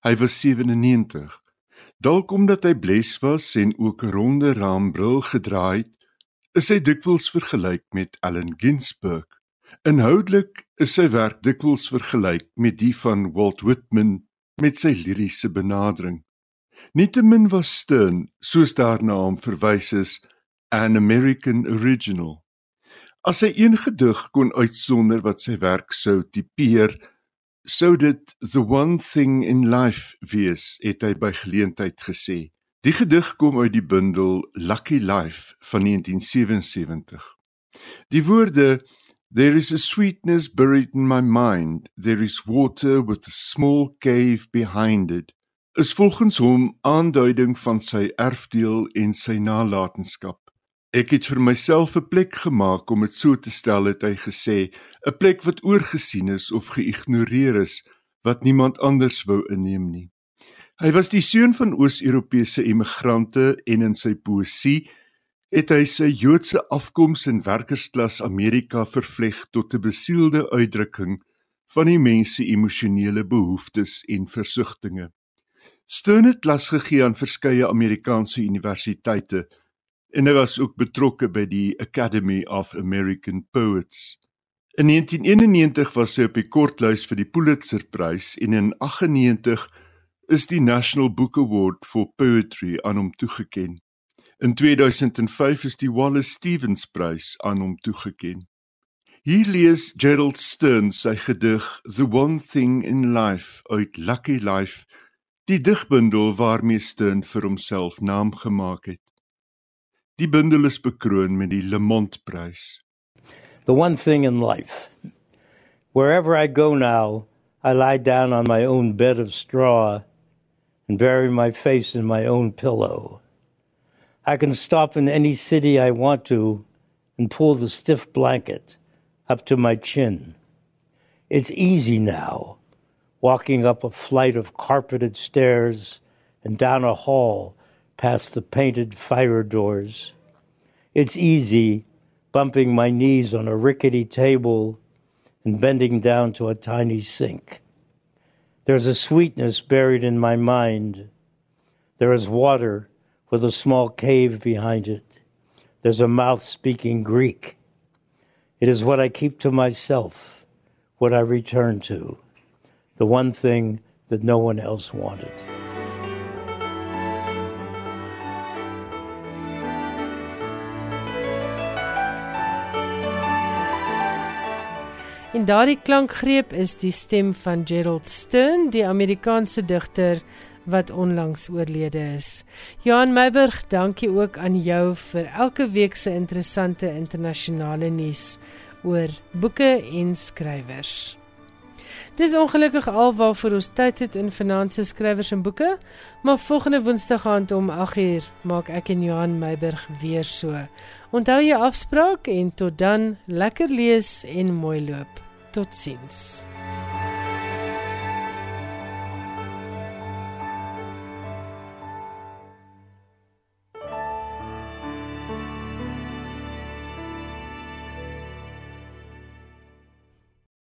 Hy was 97. Dalk omdat hy bles was en ook 'n ronde raambril gedra het, is hy dikwels vergelyk met Allen Ginsberg. Inhoudelik is sy werk dikwels vergelyk met die van Walt Whitman met sy liriese benadering. Nietemin was Stern, soos daarna hom verwys is, an American original. As hy een gedig kon uitsonder wat sy werk sou tipeer, sou dit the one thing in life wees, het hy by geleentheid gesê. Die gedig kom uit die bundel Lucky Life van 1977. Die woorde There is a sweetness buried in my mind, there is water with a small cave behind it. Is volgens hom aanduiding van sy erfdeel en sy nalatenskap. Ek het vir myself 'n plek gemaak om dit so te stel het hy gesê, 'n plek wat oorgesien is of geïgnoreer is, wat niemand anders wou inneem nie. Hy was die seun van Oos-Europese immigrante en in sy poësie het hy sy Joodse afkoms in werkersklas Amerika vervleg tot 'n besielde uitdrukking van die mens se emosionele behoeftes en versigtings. Stern het klas gegee aan verskeie Amerikaanse universiteite en hy was ook betrokke by die Academy of American Poets. In 1991 was hy op die kortlys vir die Pulitzerprys en in 98 is die National Book Award for Poetry aan hom toegekend. In 2005 is die Wallace Stevens Prys aan hom toegekend. Hier lees Gerald Stern sy gedig The One Thing in Life uit Lucky Life, die digbundel waarmee Stern vir homself naam gemaak het. Die bundel is bekroon met die Lemont Prys. The One Thing in Life. Wherever I go now, I lie down on my own bed of straw and bury my face in my own pillow. I can stop in any city I want to and pull the stiff blanket up to my chin. It's easy now, walking up a flight of carpeted stairs and down a hall past the painted fire doors. It's easy bumping my knees on a rickety table and bending down to a tiny sink. There's a sweetness buried in my mind. There is water with a small cave behind it. There's a mouth speaking Greek. It is what I keep to myself, what I return to, the one thing that no one else wanted. En daardie klankgreep is die stem van Gerald Stern, die Amerikaanse digter wat onlangs oorlede is. Johan Meiburg, dankie ook aan jou vir elke week se interessante internasionale nuus oor boeke en skrywers. Dis ongelukkig alwaarvoor ons tyd het in finansiële skrywers en boeke, maar volgende Woensdag aand om 8uur maak ek en Johan Meiburg weer so. Onthou jou afspraak en tot dan, lekker lees en mooi loop. Tot ziens.